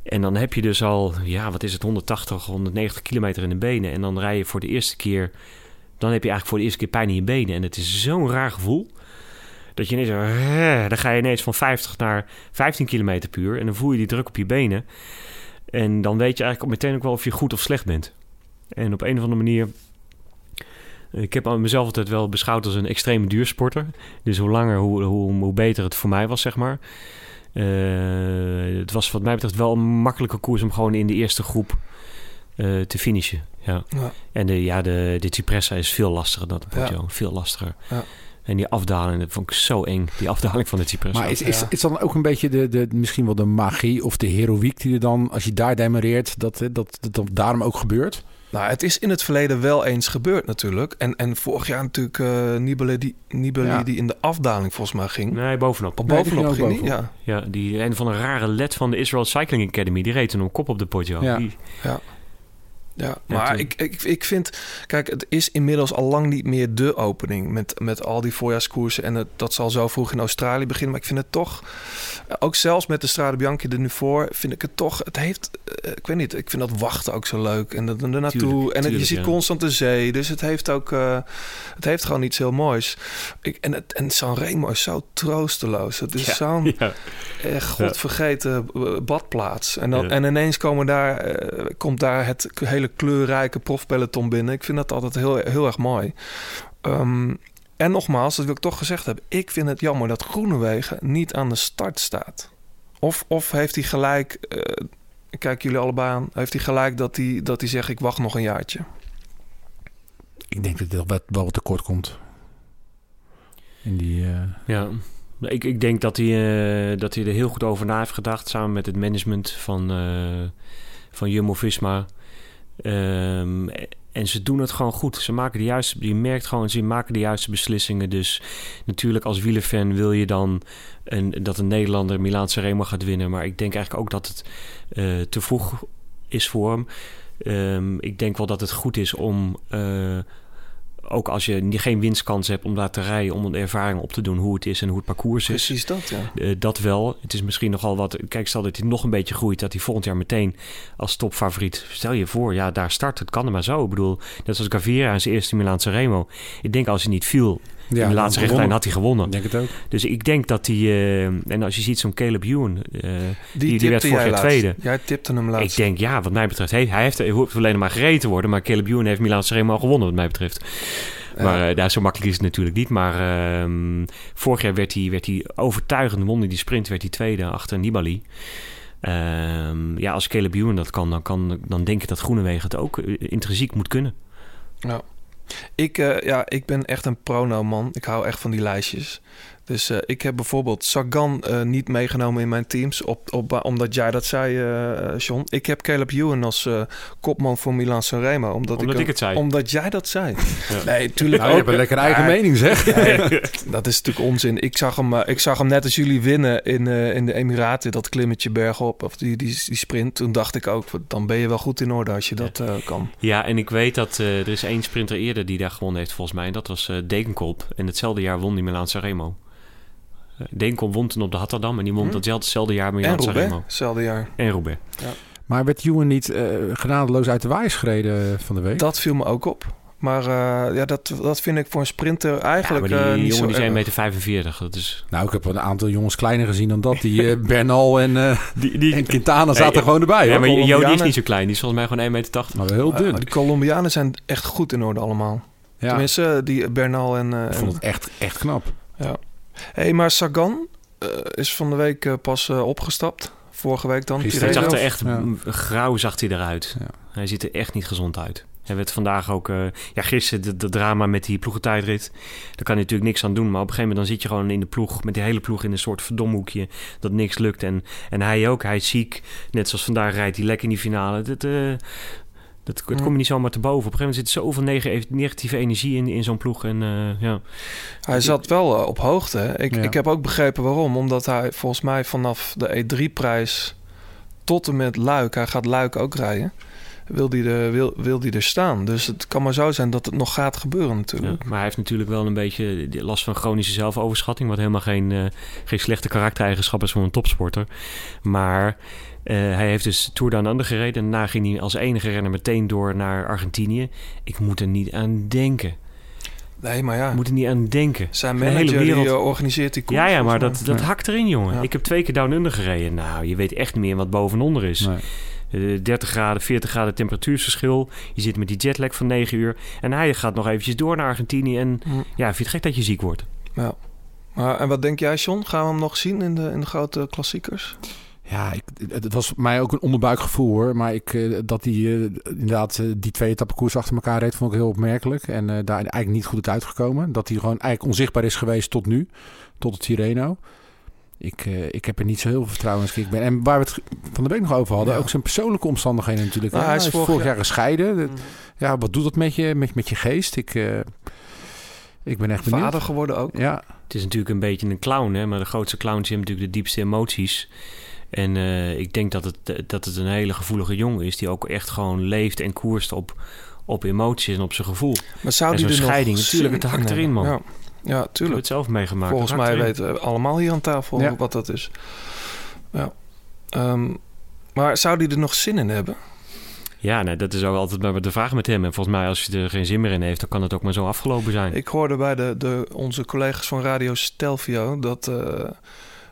En dan heb je dus al, ja, wat is het, 180, 190 kilometer in de benen. En dan rij je voor de eerste keer... Dan heb je eigenlijk voor de eerste keer pijn in je benen. En het is zo'n raar gevoel. Dat je ineens... eh, Dan ga je ineens van 50 naar 15 kilometer per uur. En dan voel je die druk op je benen. En dan weet je eigenlijk meteen ook wel of je goed of slecht bent. En op een of andere manier... Ik heb mezelf altijd wel beschouwd als een extreme duursporter. Dus hoe langer, hoe, hoe, hoe beter het voor mij was, zeg maar. Eh, het was wat mij betreft wel een makkelijke koers om gewoon in de eerste groep eh, te finishen. Ja. Ja. En de, ja, de, de Cipressa is veel lastiger dan de Ja. Poggio. Veel lastiger. Ja. En die afdaling, dat vond ik zo eng. Die afdaling van de Cipressa. Maar is, is, Ja. is dan ook een beetje de, de, misschien wel de magie of de heroïek die er dan, als je daar demareert, dat, dat, dat, dat daarom ook gebeurt? Nou, het is in het verleden wel eens gebeurd natuurlijk. En, en vorig jaar natuurlijk eh Nibali, die, Nibali Ja. die in de afdaling volgens mij ging. Nee, bovenop. Op Nee, die bovenop ging die? Ja. Ja, die een van de rare led van de Israel Cycling Academy. Die reed toen op kop op de Poggio. Ja. Die- Ja. Ja, maar ik, ik, ik vind... Kijk, het is inmiddels al lang niet meer de opening... met, met al die voorjaarskoersen. En het, dat zal zo vroeg in Australië beginnen. Maar ik vind het toch... eh, Ook zelfs met de Strade Bianchi er nu voor... vind ik het toch... Het heeft... eh, Ik weet niet, ik vind dat wachten ook zo leuk. En dat er naartoe. Tuurlijk, en het- je ziet ja. constant de zee. Dus het heeft ook... eh, het heeft gewoon iets heel moois. Ik, en, het, en Sanremo is zo troosteloos. Het is Ja, zo'n ja. godvergeten badplaats. En, dan, en ineens komen daar, komt daar het hele kleurrijke profpeloton binnen. Ik vind dat altijd heel, heel erg mooi. Ehm, en nogmaals, dat wil ik toch gezegd hebben. Ik vind het jammer dat Groenewegen niet aan de start staat. Of, of heeft hij gelijk, eh, ik kijk jullie allebei aan, heeft hij gelijk dat hij, dat hij zegt ik wacht nog een jaartje. Ik denk dat dit wel, wel wat tekort komt. In die... eh, Ja, ik, ik denk dat hij, eh, dat hij er heel goed over na heeft gedacht... samen met het management van, eh van Jumbo-Visma. Ehm, en ze doen het gewoon goed. Ze maken de juiste... Je merkt gewoon, ze maken de juiste beslissingen. Dus natuurlijk als wielerfan wil je dan... Dat een Nederlander Milaanse Remo gaat winnen. Maar ik denk eigenlijk ook dat het eh, te vroeg is voor hem. Ehm, ik denk wel dat het goed is om... eh, ook als je geen winstkans hebt om daar te rijden, om een ervaring op te doen hoe het is en hoe het parcours is. Precies dat, ja. Eh, dat wel. Het is misschien nogal wat. Kijk, stel dat hij nog een beetje groeit, dat hij volgend jaar meteen als topfavoriet. Stel je voor, ja, daar start. Het kan er maar zo. Ik bedoel, net zoals Gaviria in zijn eerste Milaanse Remo. Ik denk als hij niet viel. In de laatste richtlijn had hij gewonnen. Ik denk het ook. Dus ik denk dat hij... eh, en als je ziet zo'n Caleb Ewan... eh, die, die, werd vorig jaar tweede. Jij tipte hem Ik laatst. denk, ja, wat mij betreft... Hij, hij heeft, hij hoeft alleen maar gereden te worden... maar Caleb Ewan heeft Milaanse Remo al gewonnen, wat mij betreft. Maar eh, daar zo makkelijk is het natuurlijk niet. Maar ehm, vorig jaar werd hij, werd hij overtuigend, won hij die sprint, werd hij tweede achter Nibali. Ehm, ja, als Caleb Ewan dat kan, dan, kan, dan denk ik dat Groenewegen het ook intrinsiek moet kunnen. Ja. Ik, eh, ja, ik ben echt een prono-man. Ik hou echt van die lijstjes. Dus eh, ik heb bijvoorbeeld Sagan eh, niet meegenomen in mijn teams. Op, op, omdat jij dat zei, eh John. Ik heb Caleb Ewan als kopman voor Milan Sanremo. Omdat, Omdat ik het zei. Omdat jij dat zei. Ja. Nee, tuurlijk Nou, je hebt een lekker eigen Maar- mening, zeg. Nee, dat is natuurlijk onzin. Ik zag hem, ik zag hem net als jullie winnen in, in de Emiraten. Dat klimmetje bergop, of die, die, die sprint. Toen dacht ik ook, dan ben je wel goed in orde als je dat kan. Ja, en ik weet dat er is één sprinter eerder die daar gewonnen heeft volgens mij. En dat was Degenkolb. En hetzelfde jaar won die Milaanse Remo. Degenkolb won toen op de Hatterdam. En die won Hm. datzelfde jaar Roubaix, Remo. hetzelfde jaar. En Roubaix. Maar werd Ewan niet eh genadeloos uit de waaiers gereden van de week? Dat viel me ook op. Maar eh, ja, dat, dat vind ik voor een sprinter Ja, eigenlijk maar die eh, niet jongen zo die zijn meter 45. Dat is... Nou, ik heb een aantal jongens kleiner gezien dan dat. Die Bernal en, eh, Die, die... en Quintana zaten Nee, gewoon erbij. Ja, hoor. maar Jo die is Colombianen. niet zo klein. Die is volgens mij gewoon 1,80 meter. Maar wel heel Ja, dun. die Colombianen zijn echt goed in orde allemaal. Ja, Tenminste, die Bernal en... eh, ik vond het echt, echt knap. Ja. Hey, maar Sagan eh, is van de week eh, pas eh, opgestapt. Vorige week dan. Gisteren. Hij zag er echt Ja. grauw zag hij eruit. Ja. Hij ziet er echt niet gezond uit. Hij werd vandaag ook... eh, ja, gisteren de, de drama met die ploegentijdrit. Daar kan je natuurlijk niks aan doen. Maar op een gegeven moment dan zit je gewoon in de ploeg... met die hele ploeg in een soort verdomhoekje... dat niks lukt. En, en hij ook. Hij is ziek. Net zoals vandaag rijdt hij lekker in die finale. Dat, eh, dat, dat kom je niet zomaar te boven. Op een gegeven moment zit zoveel negatieve energie in, in zo'n ploeg. En eh, ja... Hij zat wel eh, op hoogte. hè. Ik, Ja. ik heb ook begrepen waarom. Omdat hij volgens mij vanaf de E3-prijs tot en met Luik... hij gaat Luik ook rijden... wil hij er, wil, wil die er staan. Dus het kan maar zo zijn dat het nog gaat gebeuren Ja, natuurlijk. maar hij heeft natuurlijk wel een beetje last van chronische zelfoverschatting, wat helemaal geen, eh, geen slechte karaktereigenschap is voor een topsporter. Maar eh, hij heeft dus Tour Down Under gereden en daarna ging hij als enige renner meteen door naar Argentinië. Ik moet er niet aan denken. Nee, maar ja. Ik moet er niet aan denken. Zijn De hele die wereld- eh, organiseert die koers. Ja, ja, maar dat, dat hakt erin, jongen. Ja. Ik heb twee keer Down Under gereden. Nou, je weet echt niet meer wat boven en onder is. Nee. Eh, 30 graden, 40 graden temperatuursverschil. Je zit met die jetlag van 9 uur. En hij gaat nog eventjes door naar Argentinië. En ja, vind je het gek dat je ziek wordt? Ja. Maar, en wat denk jij, John? Gaan we hem nog zien in de, in de grote klassiekers? Ja, ik, het was voor mij ook een onderbuikgevoel hoor. Maar ik, eh, dat hij eh, inderdaad eh, die twee etappekoers achter elkaar reed, vond ik heel opmerkelijk. En eh, daar eigenlijk niet goed uit uitgekomen. Dat hij gewoon eigenlijk onzichtbaar is geweest tot nu. Tot het Tirreno. Ik, eh, ik heb er niet zo heel veel vertrouwen in als ik ben. En waar we het van de week nog over hadden, Ja. ook zijn persoonlijke omstandigheden natuurlijk. Nou, Ja, hij is vorig vorig jaar jaar- gescheiden. Mm. Ja, wat doet dat met je, met, met je geest? Ik, eh, ik ben echt benieuwd. Vader geworden ook. Ja, Het is natuurlijk een beetje een clown, hè? maar de grootste clowns hebben natuurlijk de diepste emoties. En eh, ik denk dat het, dat het een hele gevoelige jongen is die ook echt gewoon leeft en koerst op, op emoties en op zijn gevoel. Maar zou en die zo'n er nog scheiding, natuurlijk, het hakt in erin, man. hebben? Ja, ja Ik heb tuurlijk. het zelf meegemaakt. Volgens mij weten we allemaal hier aan tafel Ja. wat dat is. Ja. Ehm, maar zou die er nog zin in hebben? Ja, nou, dat is ook altijd maar de vraag met hem. En volgens mij, als je er geen zin meer in heeft, dan kan het ook maar zo afgelopen zijn. Ik hoorde bij de, de, onze collega's van Radio Stelvio dat, eh,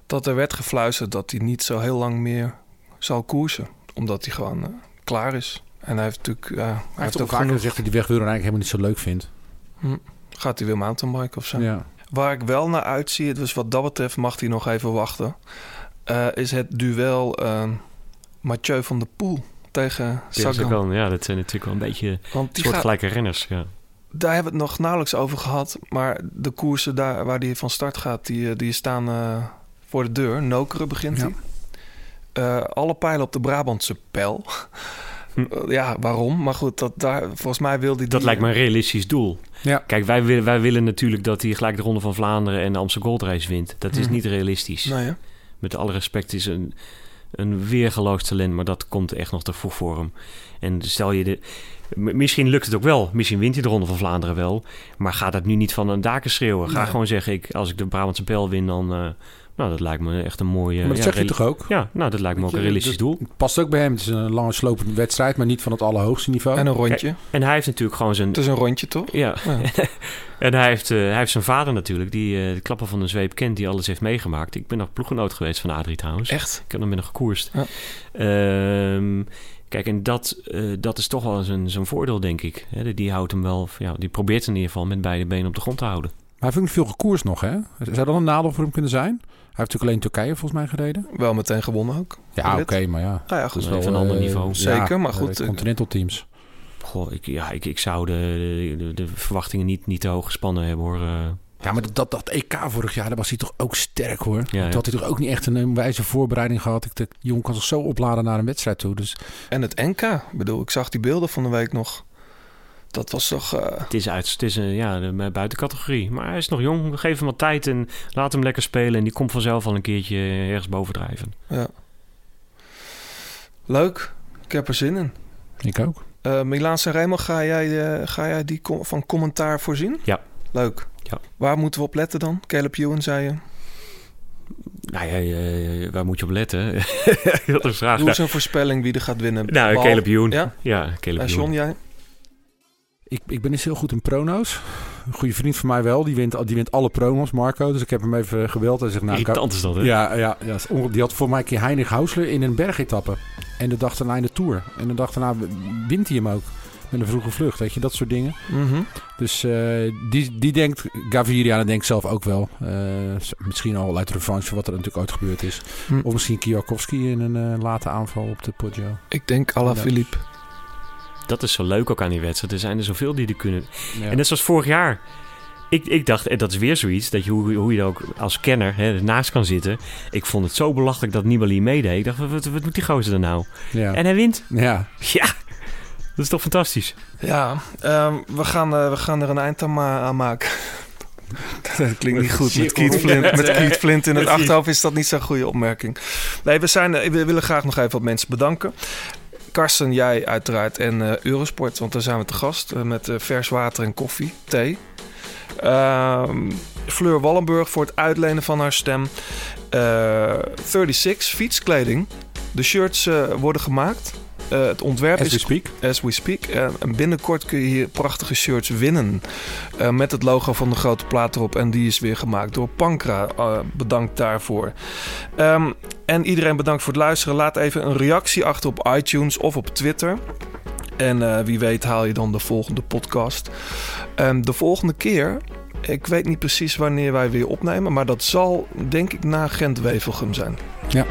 dat er werd gefluisterd dat hij niet zo heel lang meer zal koersen. Omdat hij gewoon eh, klaar is. En hij heeft natuurlijk... Ja, hij, hij heeft ook vaker genoeg- gezegd dat hij weg wil en eigenlijk helemaal niet zo leuk vindt. Hm. Gaat hij weer mountainbiken of zo? Ja. Waar ik wel naar uitzie, dus wat dat betreft mag hij nog even wachten... eh, is het duel eh, Mathieu van der Poel tegen Ja, Sagan. Sagan, ja, dat zijn natuurlijk wel een beetje soortgelijke renners. Ja. Daar hebben we het nog nauwelijks over gehad. Maar de koersen daar waar die van start gaat, die, eh, die staan voor de deur. Nokeren begint Ja. hij. Eh, alle pijlen op de Brabantse pijl. Hm. Eh, ja, waarom? Maar goed, dat, daar, volgens mij wil hij... Dat die- lijkt me een realistisch doel. Ja. Kijk, wij willen, wij willen natuurlijk dat hij gelijk de Ronde van Vlaanderen en de Amsterdam Gold Race wint. Dat is Hm. niet realistisch. Nee, hè? Met alle respect is een, een weergeloos talent, maar dat komt echt nog te vroeg voor hem. En stel je de... Misschien lukt het ook wel. Misschien wint hij de Ronde van Vlaanderen wel. Maar ga dat nu niet van een daken schreeuwen. Ga Nee. gewoon zeggen, ik, als ik de Brabantse pijl win, dan... eh, nou, dat lijkt me echt een mooie... Maar dat ja, zeg je toch ook? Ja, nou, dat lijkt me ook een realistisch dat- doel. Het past ook bij hem. Het is een lange slopende wedstrijd, maar niet van het allerhoogste niveau. En een rondje. En hij heeft natuurlijk gewoon zijn... Het is een rondje, toch? Ja. Ja. en hij heeft, eh, hij heeft zijn vader natuurlijk, die eh, de klappen van een zweep kent, die alles heeft meegemaakt. Ik ben nog ploeggenoot geweest van Adrie trouwens. Echt? Ik heb nog met hem gekoerst. Ja. Ehm, kijk, en dat, eh, dat is toch wel zijn, zijn voordeel, denk ik. Hè, die- houdt hem wel, ja, die probeert in ieder geval met beide benen op de grond te houden. Maar hij heeft ook veel gekoerst nog, hè? Zou dat een nadeel voor hem kunnen zijn? Hij heeft natuurlijk alleen Turkije volgens mij gereden. Wel meteen gewonnen ook. Ja, oké, maar ja. Nou ja, goed. Dat is Even een ander eh, niveau. ja, Zeker, maar eh, goed, de eh, Continental teams. Goh, ik, ja, ik, ik zou de, de, de verwachtingen niet, niet te hoog gespannen hebben, hoor. Eh, Ja, maar dat, dat, dat EK vorig jaar, daar was hij toch ook sterk, hoor. Ja, Toen ja. had hij toch ook niet echt een, een wijze voorbereiding gehad. Ik, de jongen kan zich zo opladen naar een wedstrijd toe. Dus En het NK. Ik bedoel, ik zag die beelden van de week nog. Dat was toch... eh, Het is, uit, het is een, ja, de buitencategorie. Maar hij is nog jong. Geef hem wat tijd en laat hem lekker spelen. En die komt vanzelf al een keertje ergens bovendrijven. ja. Leuk. Ik heb er zin in. ik ook. Eh Milaan Sanremo, ga jij, eh, ga jij die com- van commentaar voorzien? Ja. Leuk. Ja. Waar moeten we op letten dan? Caleb Ewan, zei je. Nou ja, waar moet je op letten? dat is een vraag. Doe Nou, eens een voorspelling wie er gaat winnen. nou Behalve- Caleb Ewan. Ja? Ja, Caleb En Ewan. John, jij? Ik, ik ben niet zo heel goed in prono's. Een goede vriend van mij wel. Die wint, die wint alle prono's, Marco. Dus ik heb hem even gebeld. Hij zegt, nou, Irritant is dat, hè? Ja, ja, ja die had voor mij een keer Heinrich Hausler in een bergetappe. En de dag daarna in de Tour. En de dag daarna wint hij hem ook. Met een vroege vlucht, weet je, dat soort dingen. Mhm. Dus eh, die, die denkt, Gaviria, dat denkt zelf ook wel. Eh, misschien al uit revanche, wat er natuurlijk ooit gebeurd is. Hm. Of misschien Kwiatkowski in een eh, late aanval op de Poggio. Ik denk Ala Ja. Philippe. Dat is zo leuk ook aan die wedstrijd. Er zijn er zoveel die er kunnen. Ja. En net zoals vorig jaar. Ik, ik dacht, en dat is weer zoiets, dat je, hoe, hoe je er ook als kenner hè, ernaast kan zitten. Ik vond het zo belachelijk dat Nibali meedeed. Ik dacht, wat, wat, wat doet die gozer er nou? Ja. En hij wint. ja. Ja, dat is toch fantastisch? Ja, ehm, we, gaan, eh, we gaan er een eind aan, ma- aan maken. dat klinkt niet goed. Met Keith Flint, met Keith Flint in het achterhoofd is dat niet zo'n goede opmerking. Nee, we, zijn, eh, we willen graag nog even wat mensen bedanken. Karsten, jij uiteraard en eh, Eurosport, want daar zijn we te gast eh, met eh, vers water en koffie, thee. Ehm, Fleur Wallenburg voor het uitlenen van haar stem. Eh 36 fietskleding. De shirts worden gemaakt. Eh, het ontwerp As is we speak. As we speak. Eh, en binnenkort kun je hier prachtige shirts winnen. Eh, met het logo van de grote plaat erop. En die is weer gemaakt door Pankra. Bedankt daarvoor. Ehm, en iedereen bedankt voor het luisteren. Laat even een reactie achter op iTunes of op Twitter. En wie weet haal je dan de volgende podcast. De volgende keer... Ik weet niet precies wanneer wij weer opnemen. Maar dat zal denk ik na Gent-Wevelgem zijn. Ja.